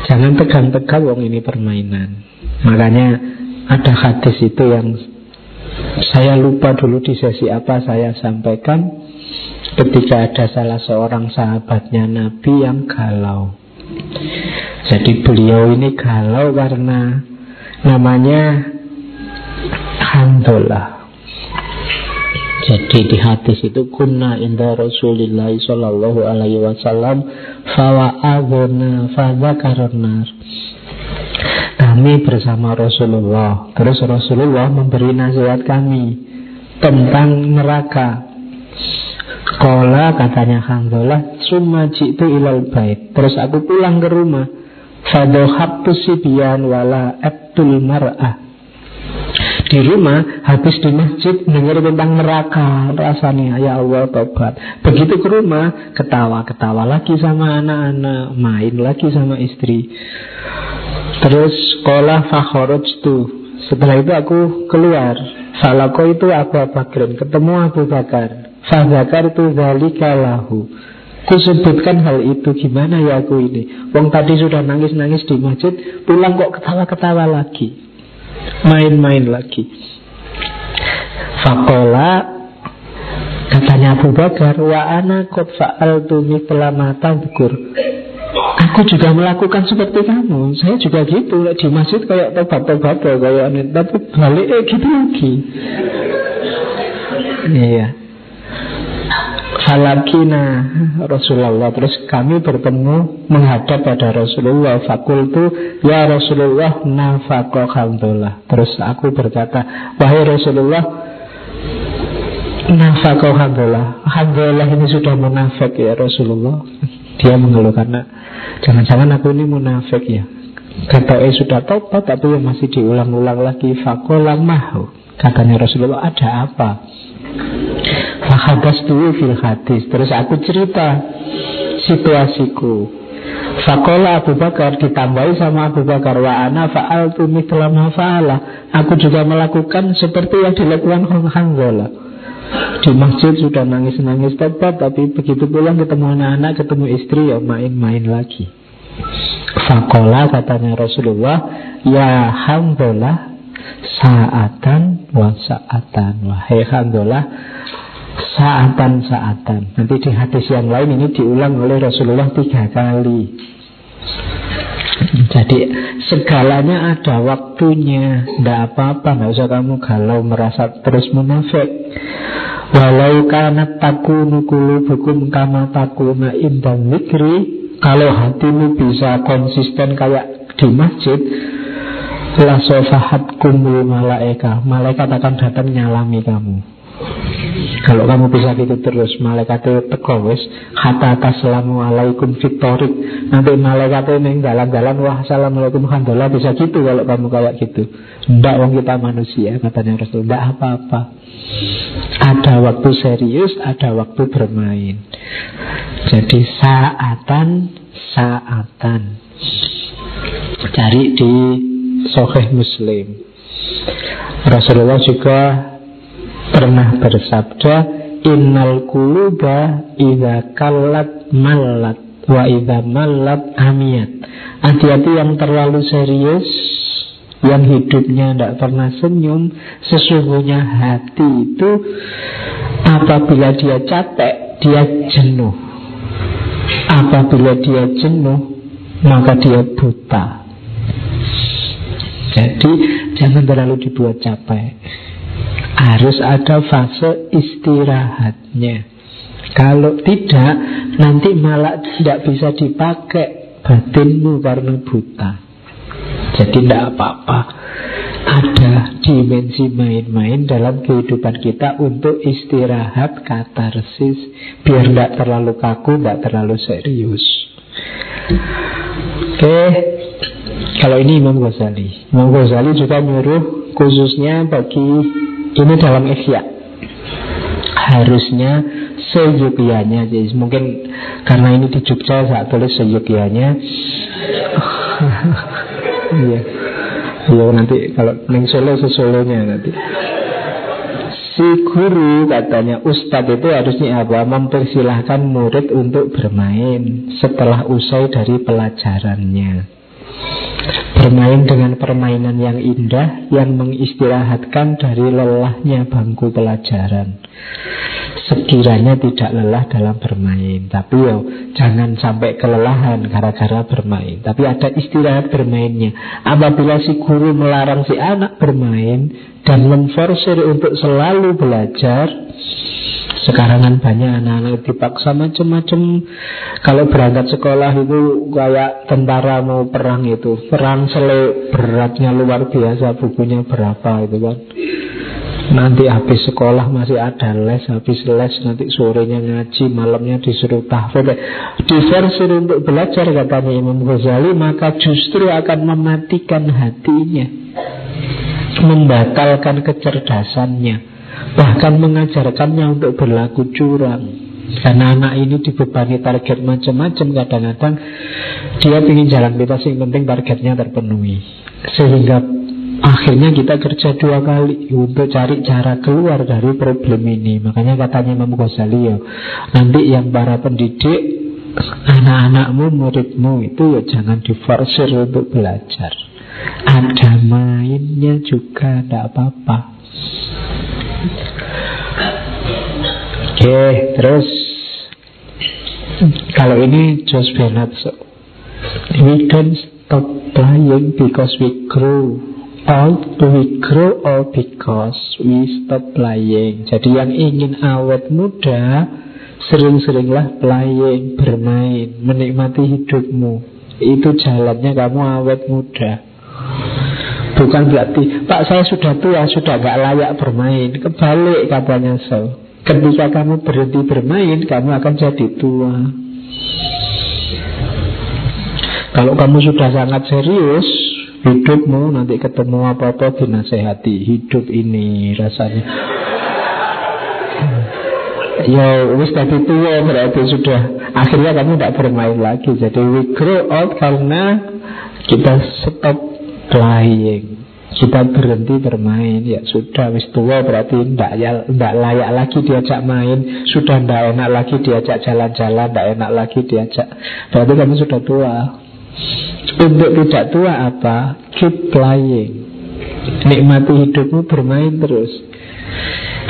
jangan tegang-tegang wong ini permainan. Makanya ada hadis itu yang saya lupa dulu di sesi apa saya sampaikan ketika ada salah seorang sahabatnya Nabi yang galau. Jadi beliau ini galau karena namanya Hamdullah jadi di hadis itu kunna inda Rasulillah sallallahu alaihi wasallam fawa'adhuna fadzakarna kami bersama Rasulullah. Terus Rasulullah memberi nasihat kami tentang neraka. Kola katanya Hamdulillah Summa jitu ilal bait. Terus aku pulang ke rumah Wala abdul mar'ah. Di rumah habis di masjid dengar tentang neraka rasanya ya Allah tobat. Begitu ke rumah ketawa ketawa lagi sama anak-anak main lagi sama istri. Terus sekolah fakhroj tuh setelah itu aku keluar. Salako itu Abu Bakar ketemu Abu Bakar. Fazakar itu zalika lahu Kusebutkan hal itu gimana ya aku ini Wong tadi sudah nangis-nangis di masjid Pulang kok ketawa-ketawa lagi main-main lagi. Fakola katanya Abu Bakar wa ana kot faal tumi mata bukur. Aku juga melakukan seperti kamu. Saya juga gitu di masjid kayak tobat-tobat kayak ini. Tapi balik eh gitu lagi. Iya. Falakina Rasulullah. Terus kami bertemu menghadap pada Rasulullah. Fakultu Ya Rasulullah nafako hamdulillah Terus aku berkata Wahai Rasulullah Nafako hamdulillah Alhamdulillah ini sudah munafik ya Rasulullah. Dia mengeluh karena Jangan-jangan aku ini munafik ya. Kata eh sudah tobat Tapi masih diulang-ulang lagi. Fakola mahu. Katanya Rasulullah ada apa Fahadas dulu fil hadis. Terus aku cerita situasiku. Fakola Abu Bakar ditambahi sama Abu Bakar Wa ana fa'al tu mitla fa'ala. Aku juga melakukan seperti yang dilakukan Hanzala. Di masjid sudah nangis-nangis tepat Tapi begitu pulang ketemu anak-anak Ketemu istri ya main-main lagi. Fakola katanya Rasulullah Ya Hanzala Saatan wa saatan. Wahai Hanzala Saatan-saatan. Nanti di hadis yang lain ini diulang oleh Rasulullah tiga kali. Jadi segalanya ada waktunya. Tidak apa-apa Tidak usah kamu galau merasa terus munafik. Walau karena takunu bukum kama takuna indah mikri Kalau hatimu bisa konsisten kayak di masjid La sofahat kumul malaika. Malaikat akan datang nyalami kamu. Kalau kamu bisa gitu terus Malaikat itu teko wis. Hatta alaikum fitorik Nanti malaikat itu jalan-jalan Wah assalamualaikum. Alhamdulillah Bisa gitu kalau kamu kayak gitu. Tidak wong kita manusia Katanya Rasul. Tidak apa-apa. Ada waktu serius Ada waktu bermain. Jadi saatan Saatan. Cari di Soheh Muslim. Rasulullah juga pernah bersabda innal kuluba idza kallat mallat wa idza mallat amiyat hati-hati yang terlalu serius yang hidupnya tidak pernah senyum sesungguhnya hati itu apabila dia capek dia jenuh. Apabila dia jenuh, maka dia buta. Jadi jangan terlalu dibuat capek. Harus ada fase istirahatnya. Kalau tidak, nanti malah tidak bisa dipakai batinmu karena buta. Jadi tidak apa-apa. Ada dimensi main-main dalam kehidupan kita untuk istirahat katarsis. Biar tidak terlalu kaku, tidak terlalu serius. Oke, kalau ini Imam Ghazali. Imam Ghazali juga nyuruh khususnya bagi ini dalam Ihya. Harusnya seyogyanya. Jadi mungkin karena ini di Jogja saat tulis seyogyanya. Iya. Iya nanti kalau neng Solo sesolonya nanti. Si guru katanya Ustadz itu harusnya apa? Mempersilahkan murid untuk bermain Setelah usai dari pelajarannya Bermain dengan permainan yang indah Yang mengistirahatkan dari lelahnya bangku pelajaran. Sekiranya tidak lelah dalam bermain Tapi yo jangan sampai kelelahan gara-gara bermain. Tapi ada istirahat bermainnya. Apabila si guru melarang si anak bermain dan memforsir untuk selalu belajar sekarang kan banyak anak-anak dipaksa macam-macam. Kalau berangkat sekolah itu kayak tentara mau perang itu. Perang sele beratnya luar biasa Bukunya berapa itu kan. Nanti habis sekolah masih ada les Habis les nanti sorenya ngaji Malamnya disuruh tahfidz. Diversir untuk belajar katanya Imam Ghazali Maka justru akan mematikan hatinya. Membatalkan kecerdasannya, bahkan mengajarkannya untuk berlaku curang. Karena anak ini dibebani target macam-macam kadang-kadang dia ingin jalan bebas yang penting targetnya terpenuhi. Sehingga akhirnya kita kerja dua kali untuk cari cara keluar dari problem ini. Makanya katanya Imam Ghazali ya, nanti yang para pendidik anak-anakmu, muridmu itu ya jangan diforsir untuk belajar. Ada mainnya juga Tidak apa-apa Oke terus. Kalau ini Josh Bernard so, We don't stop playing because we grow old We grow old because we stop playing? Jadi yang ingin awet muda Sering-seringlah playing, bermain Menikmati hidupmu. Itu jalannya kamu awet muda Bukan berarti Pak saya sudah tua Sudah gak layak bermain. Kebalik katanya so Ketika kamu berhenti bermain Kamu akan jadi tua. Kalau kamu sudah sangat serius Hidupmu nanti ketemu apa-apa dinasehati. Hidup ini rasanya. Ya wis tadi tua berarti sudah. Akhirnya kamu tidak bermain lagi. Jadi we grow out karena Kita stop playing. Kita berhenti bermain. Ya sudah wis tua berarti tidak ya layak lagi diajak main. Sudah tidak enak lagi diajak jalan-jalan tidak enak lagi diajak. Berarti kamu sudah tua. Untuk tidak tua apa? Keep playing. Nikmati hidupmu bermain terus.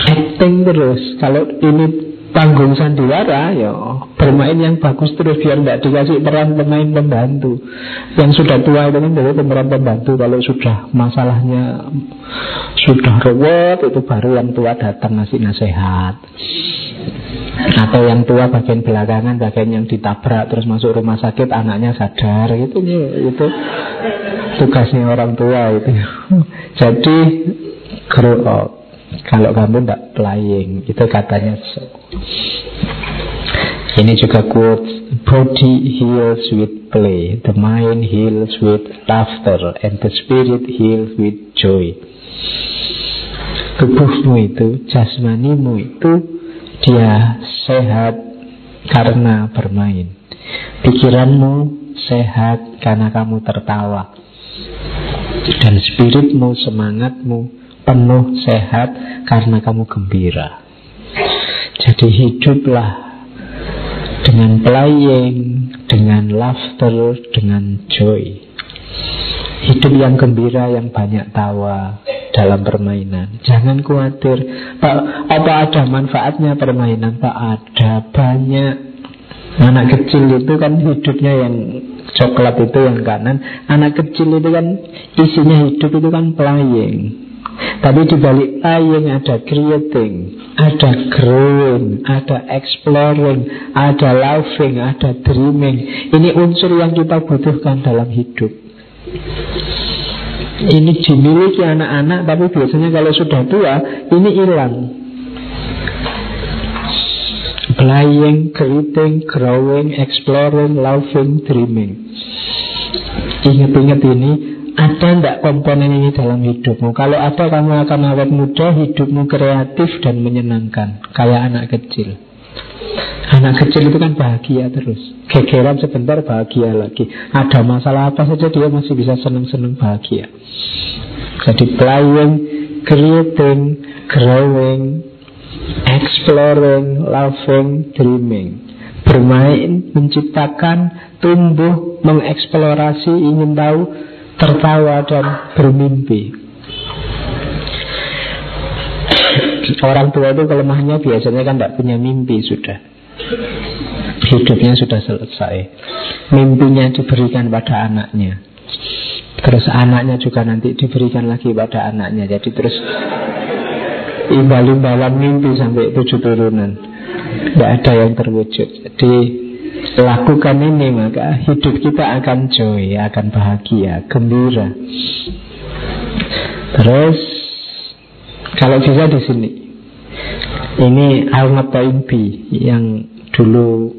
Acting terus. Kalau ini panggung sandiwara ya bermain yang bagus terus biar tidak dikasih peran pemain pembantu. Yang sudah tua itu kan dari pemeran pembantu kalau sudah masalahnya sudah ruwet itu baru yang tua datang ngasih nasihat. Atau yang tua bagian belakangan bagian yang ditabrak terus masuk rumah sakit anaknya sadar gitu itu tugasnya orang tua itu jadi grow kalau kamu tidak playing Itu katanya. Ini juga quote Body heals with play. The mind heals with laughter And the spirit heals with joy. Tubuhmu itu Jasmanimu itu Dia sehat Karena bermain. Pikiranmu sehat Karena kamu tertawa. Dan spiritmu, semangatmu penuh sehat karena kamu gembira. Jadi hiduplah dengan playing, dengan laughter, dengan joy. Hidup yang gembira, yang banyak tawa dalam permainan. Jangan khawatir, Pak, apa ada manfaatnya permainan? Pak, ada banyak. Anak kecil itu kan hidupnya yang coklat itu yang kanan Anak kecil itu kan isinya hidup itu kan playing Tapi di balik playing ada creating Ada growing Ada exploring Ada loving Ada dreaming. Ini unsur yang kita butuhkan dalam hidup. Ini dimiliki anak-anak Tapi biasanya kalau sudah tua Ini hilang. Playing, creating, growing, exploring, loving, dreaming. Ingat-ingat ini Ada tidak komponen ini dalam hidupmu? Kalau ada kamu akan awet muda Hidupmu kreatif dan menyenangkan Kayak anak kecil. Anak kecil itu kan bahagia terus. Gegeran sebentar bahagia lagi. Ada masalah apa saja dia masih bisa senang-senang bahagia. Jadi playing, creating, growing, Exploring, loving, dreaming. Bermain, menciptakan, tumbuh, mengeksplorasi, ingin tahu, tertawa dan bermimpi. Orang tua itu kelemahannya biasanya kan tidak punya mimpi sudah. Hidupnya sudah selesai. Mimpinya diberikan pada anaknya. Terus anaknya juga nanti diberikan lagi pada anaknya. Jadi terus imbal-imbalan mimpi sampai tujuh turunan. Tidak ada yang terwujud. Jadi lakukan ini maka hidup kita akan joy akan bahagia gembira. Terus kalau bisa di sini. Ini Al-Mataim yang dulu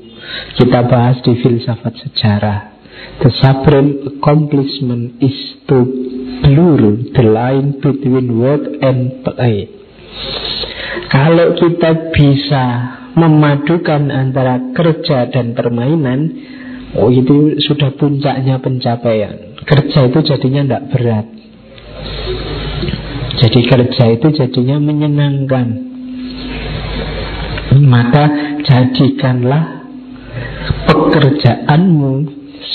kita bahas di filsafat sejarah. The supreme accomplishment is to blur the line between word and play. Kalau kita bisa memadukan antara kerja dan permainan, oh itu sudah puncaknya pencapaian. Kerja itu jadinya tidak berat. Jadi kerja itu jadinya menyenangkan. Maka jadikanlah pekerjaanmu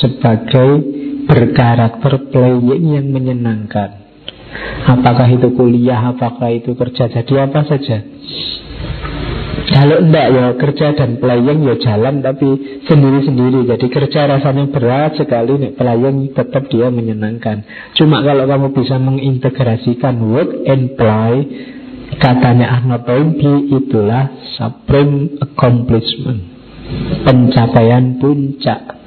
sebagai berkarakter playing yang menyenangkan. Apakah itu kuliah, apakah itu kerja, jadi apa saja. Kalau enggak ya kerja dan pelayan ya jalan tapi sendiri-sendiri. Jadi kerja rasanya berat sekali nih Pelayan tetap dia menyenangkan. Cuma kalau kamu bisa mengintegrasikan work and play Katanya Ahmad Toimbi itulah supreme accomplishment. Pencapaian puncak.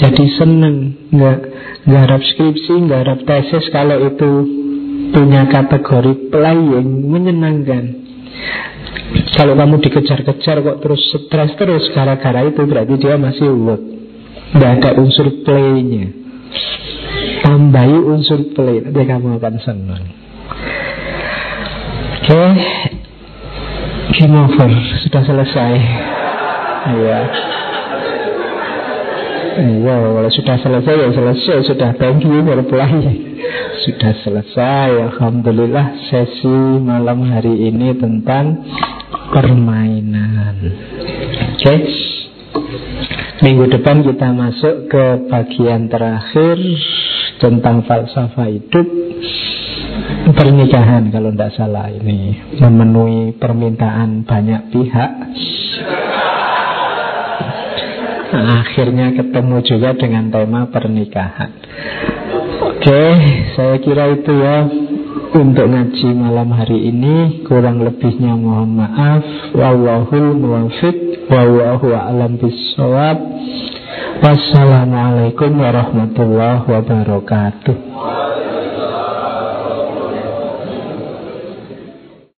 Jadi seneng Nggak Garap skripsi, garap tesis kalau itu punya kategori playing menyenangkan. Kalau kamu dikejar-kejar kok terus stres terus gara-gara itu berarti dia masih work. Tidak ada unsur playnya. Tambahi unsur play, nanti kamu akan senang. Oke, okay. game over, sudah selesai. Ya. Iya, kalau sudah selesai ya selesai, sudah thank you berpelai. Sudah selesai, Alhamdulillah sesi malam hari ini tentang permainan. Oke, minggu depan kita masuk ke bagian terakhir tentang falsafah hidup pernikahan kalau tidak salah ini memenuhi permintaan banyak pihak akhirnya ketemu juga dengan tema pernikahan. Oke, saya kira itu ya untuk ngaji malam hari ini kurang lebihnya mohon maaf. Wallahul muwafiq wallahu a'lam bissawab. Wassalamualaikum warahmatullahi wabarakatuh.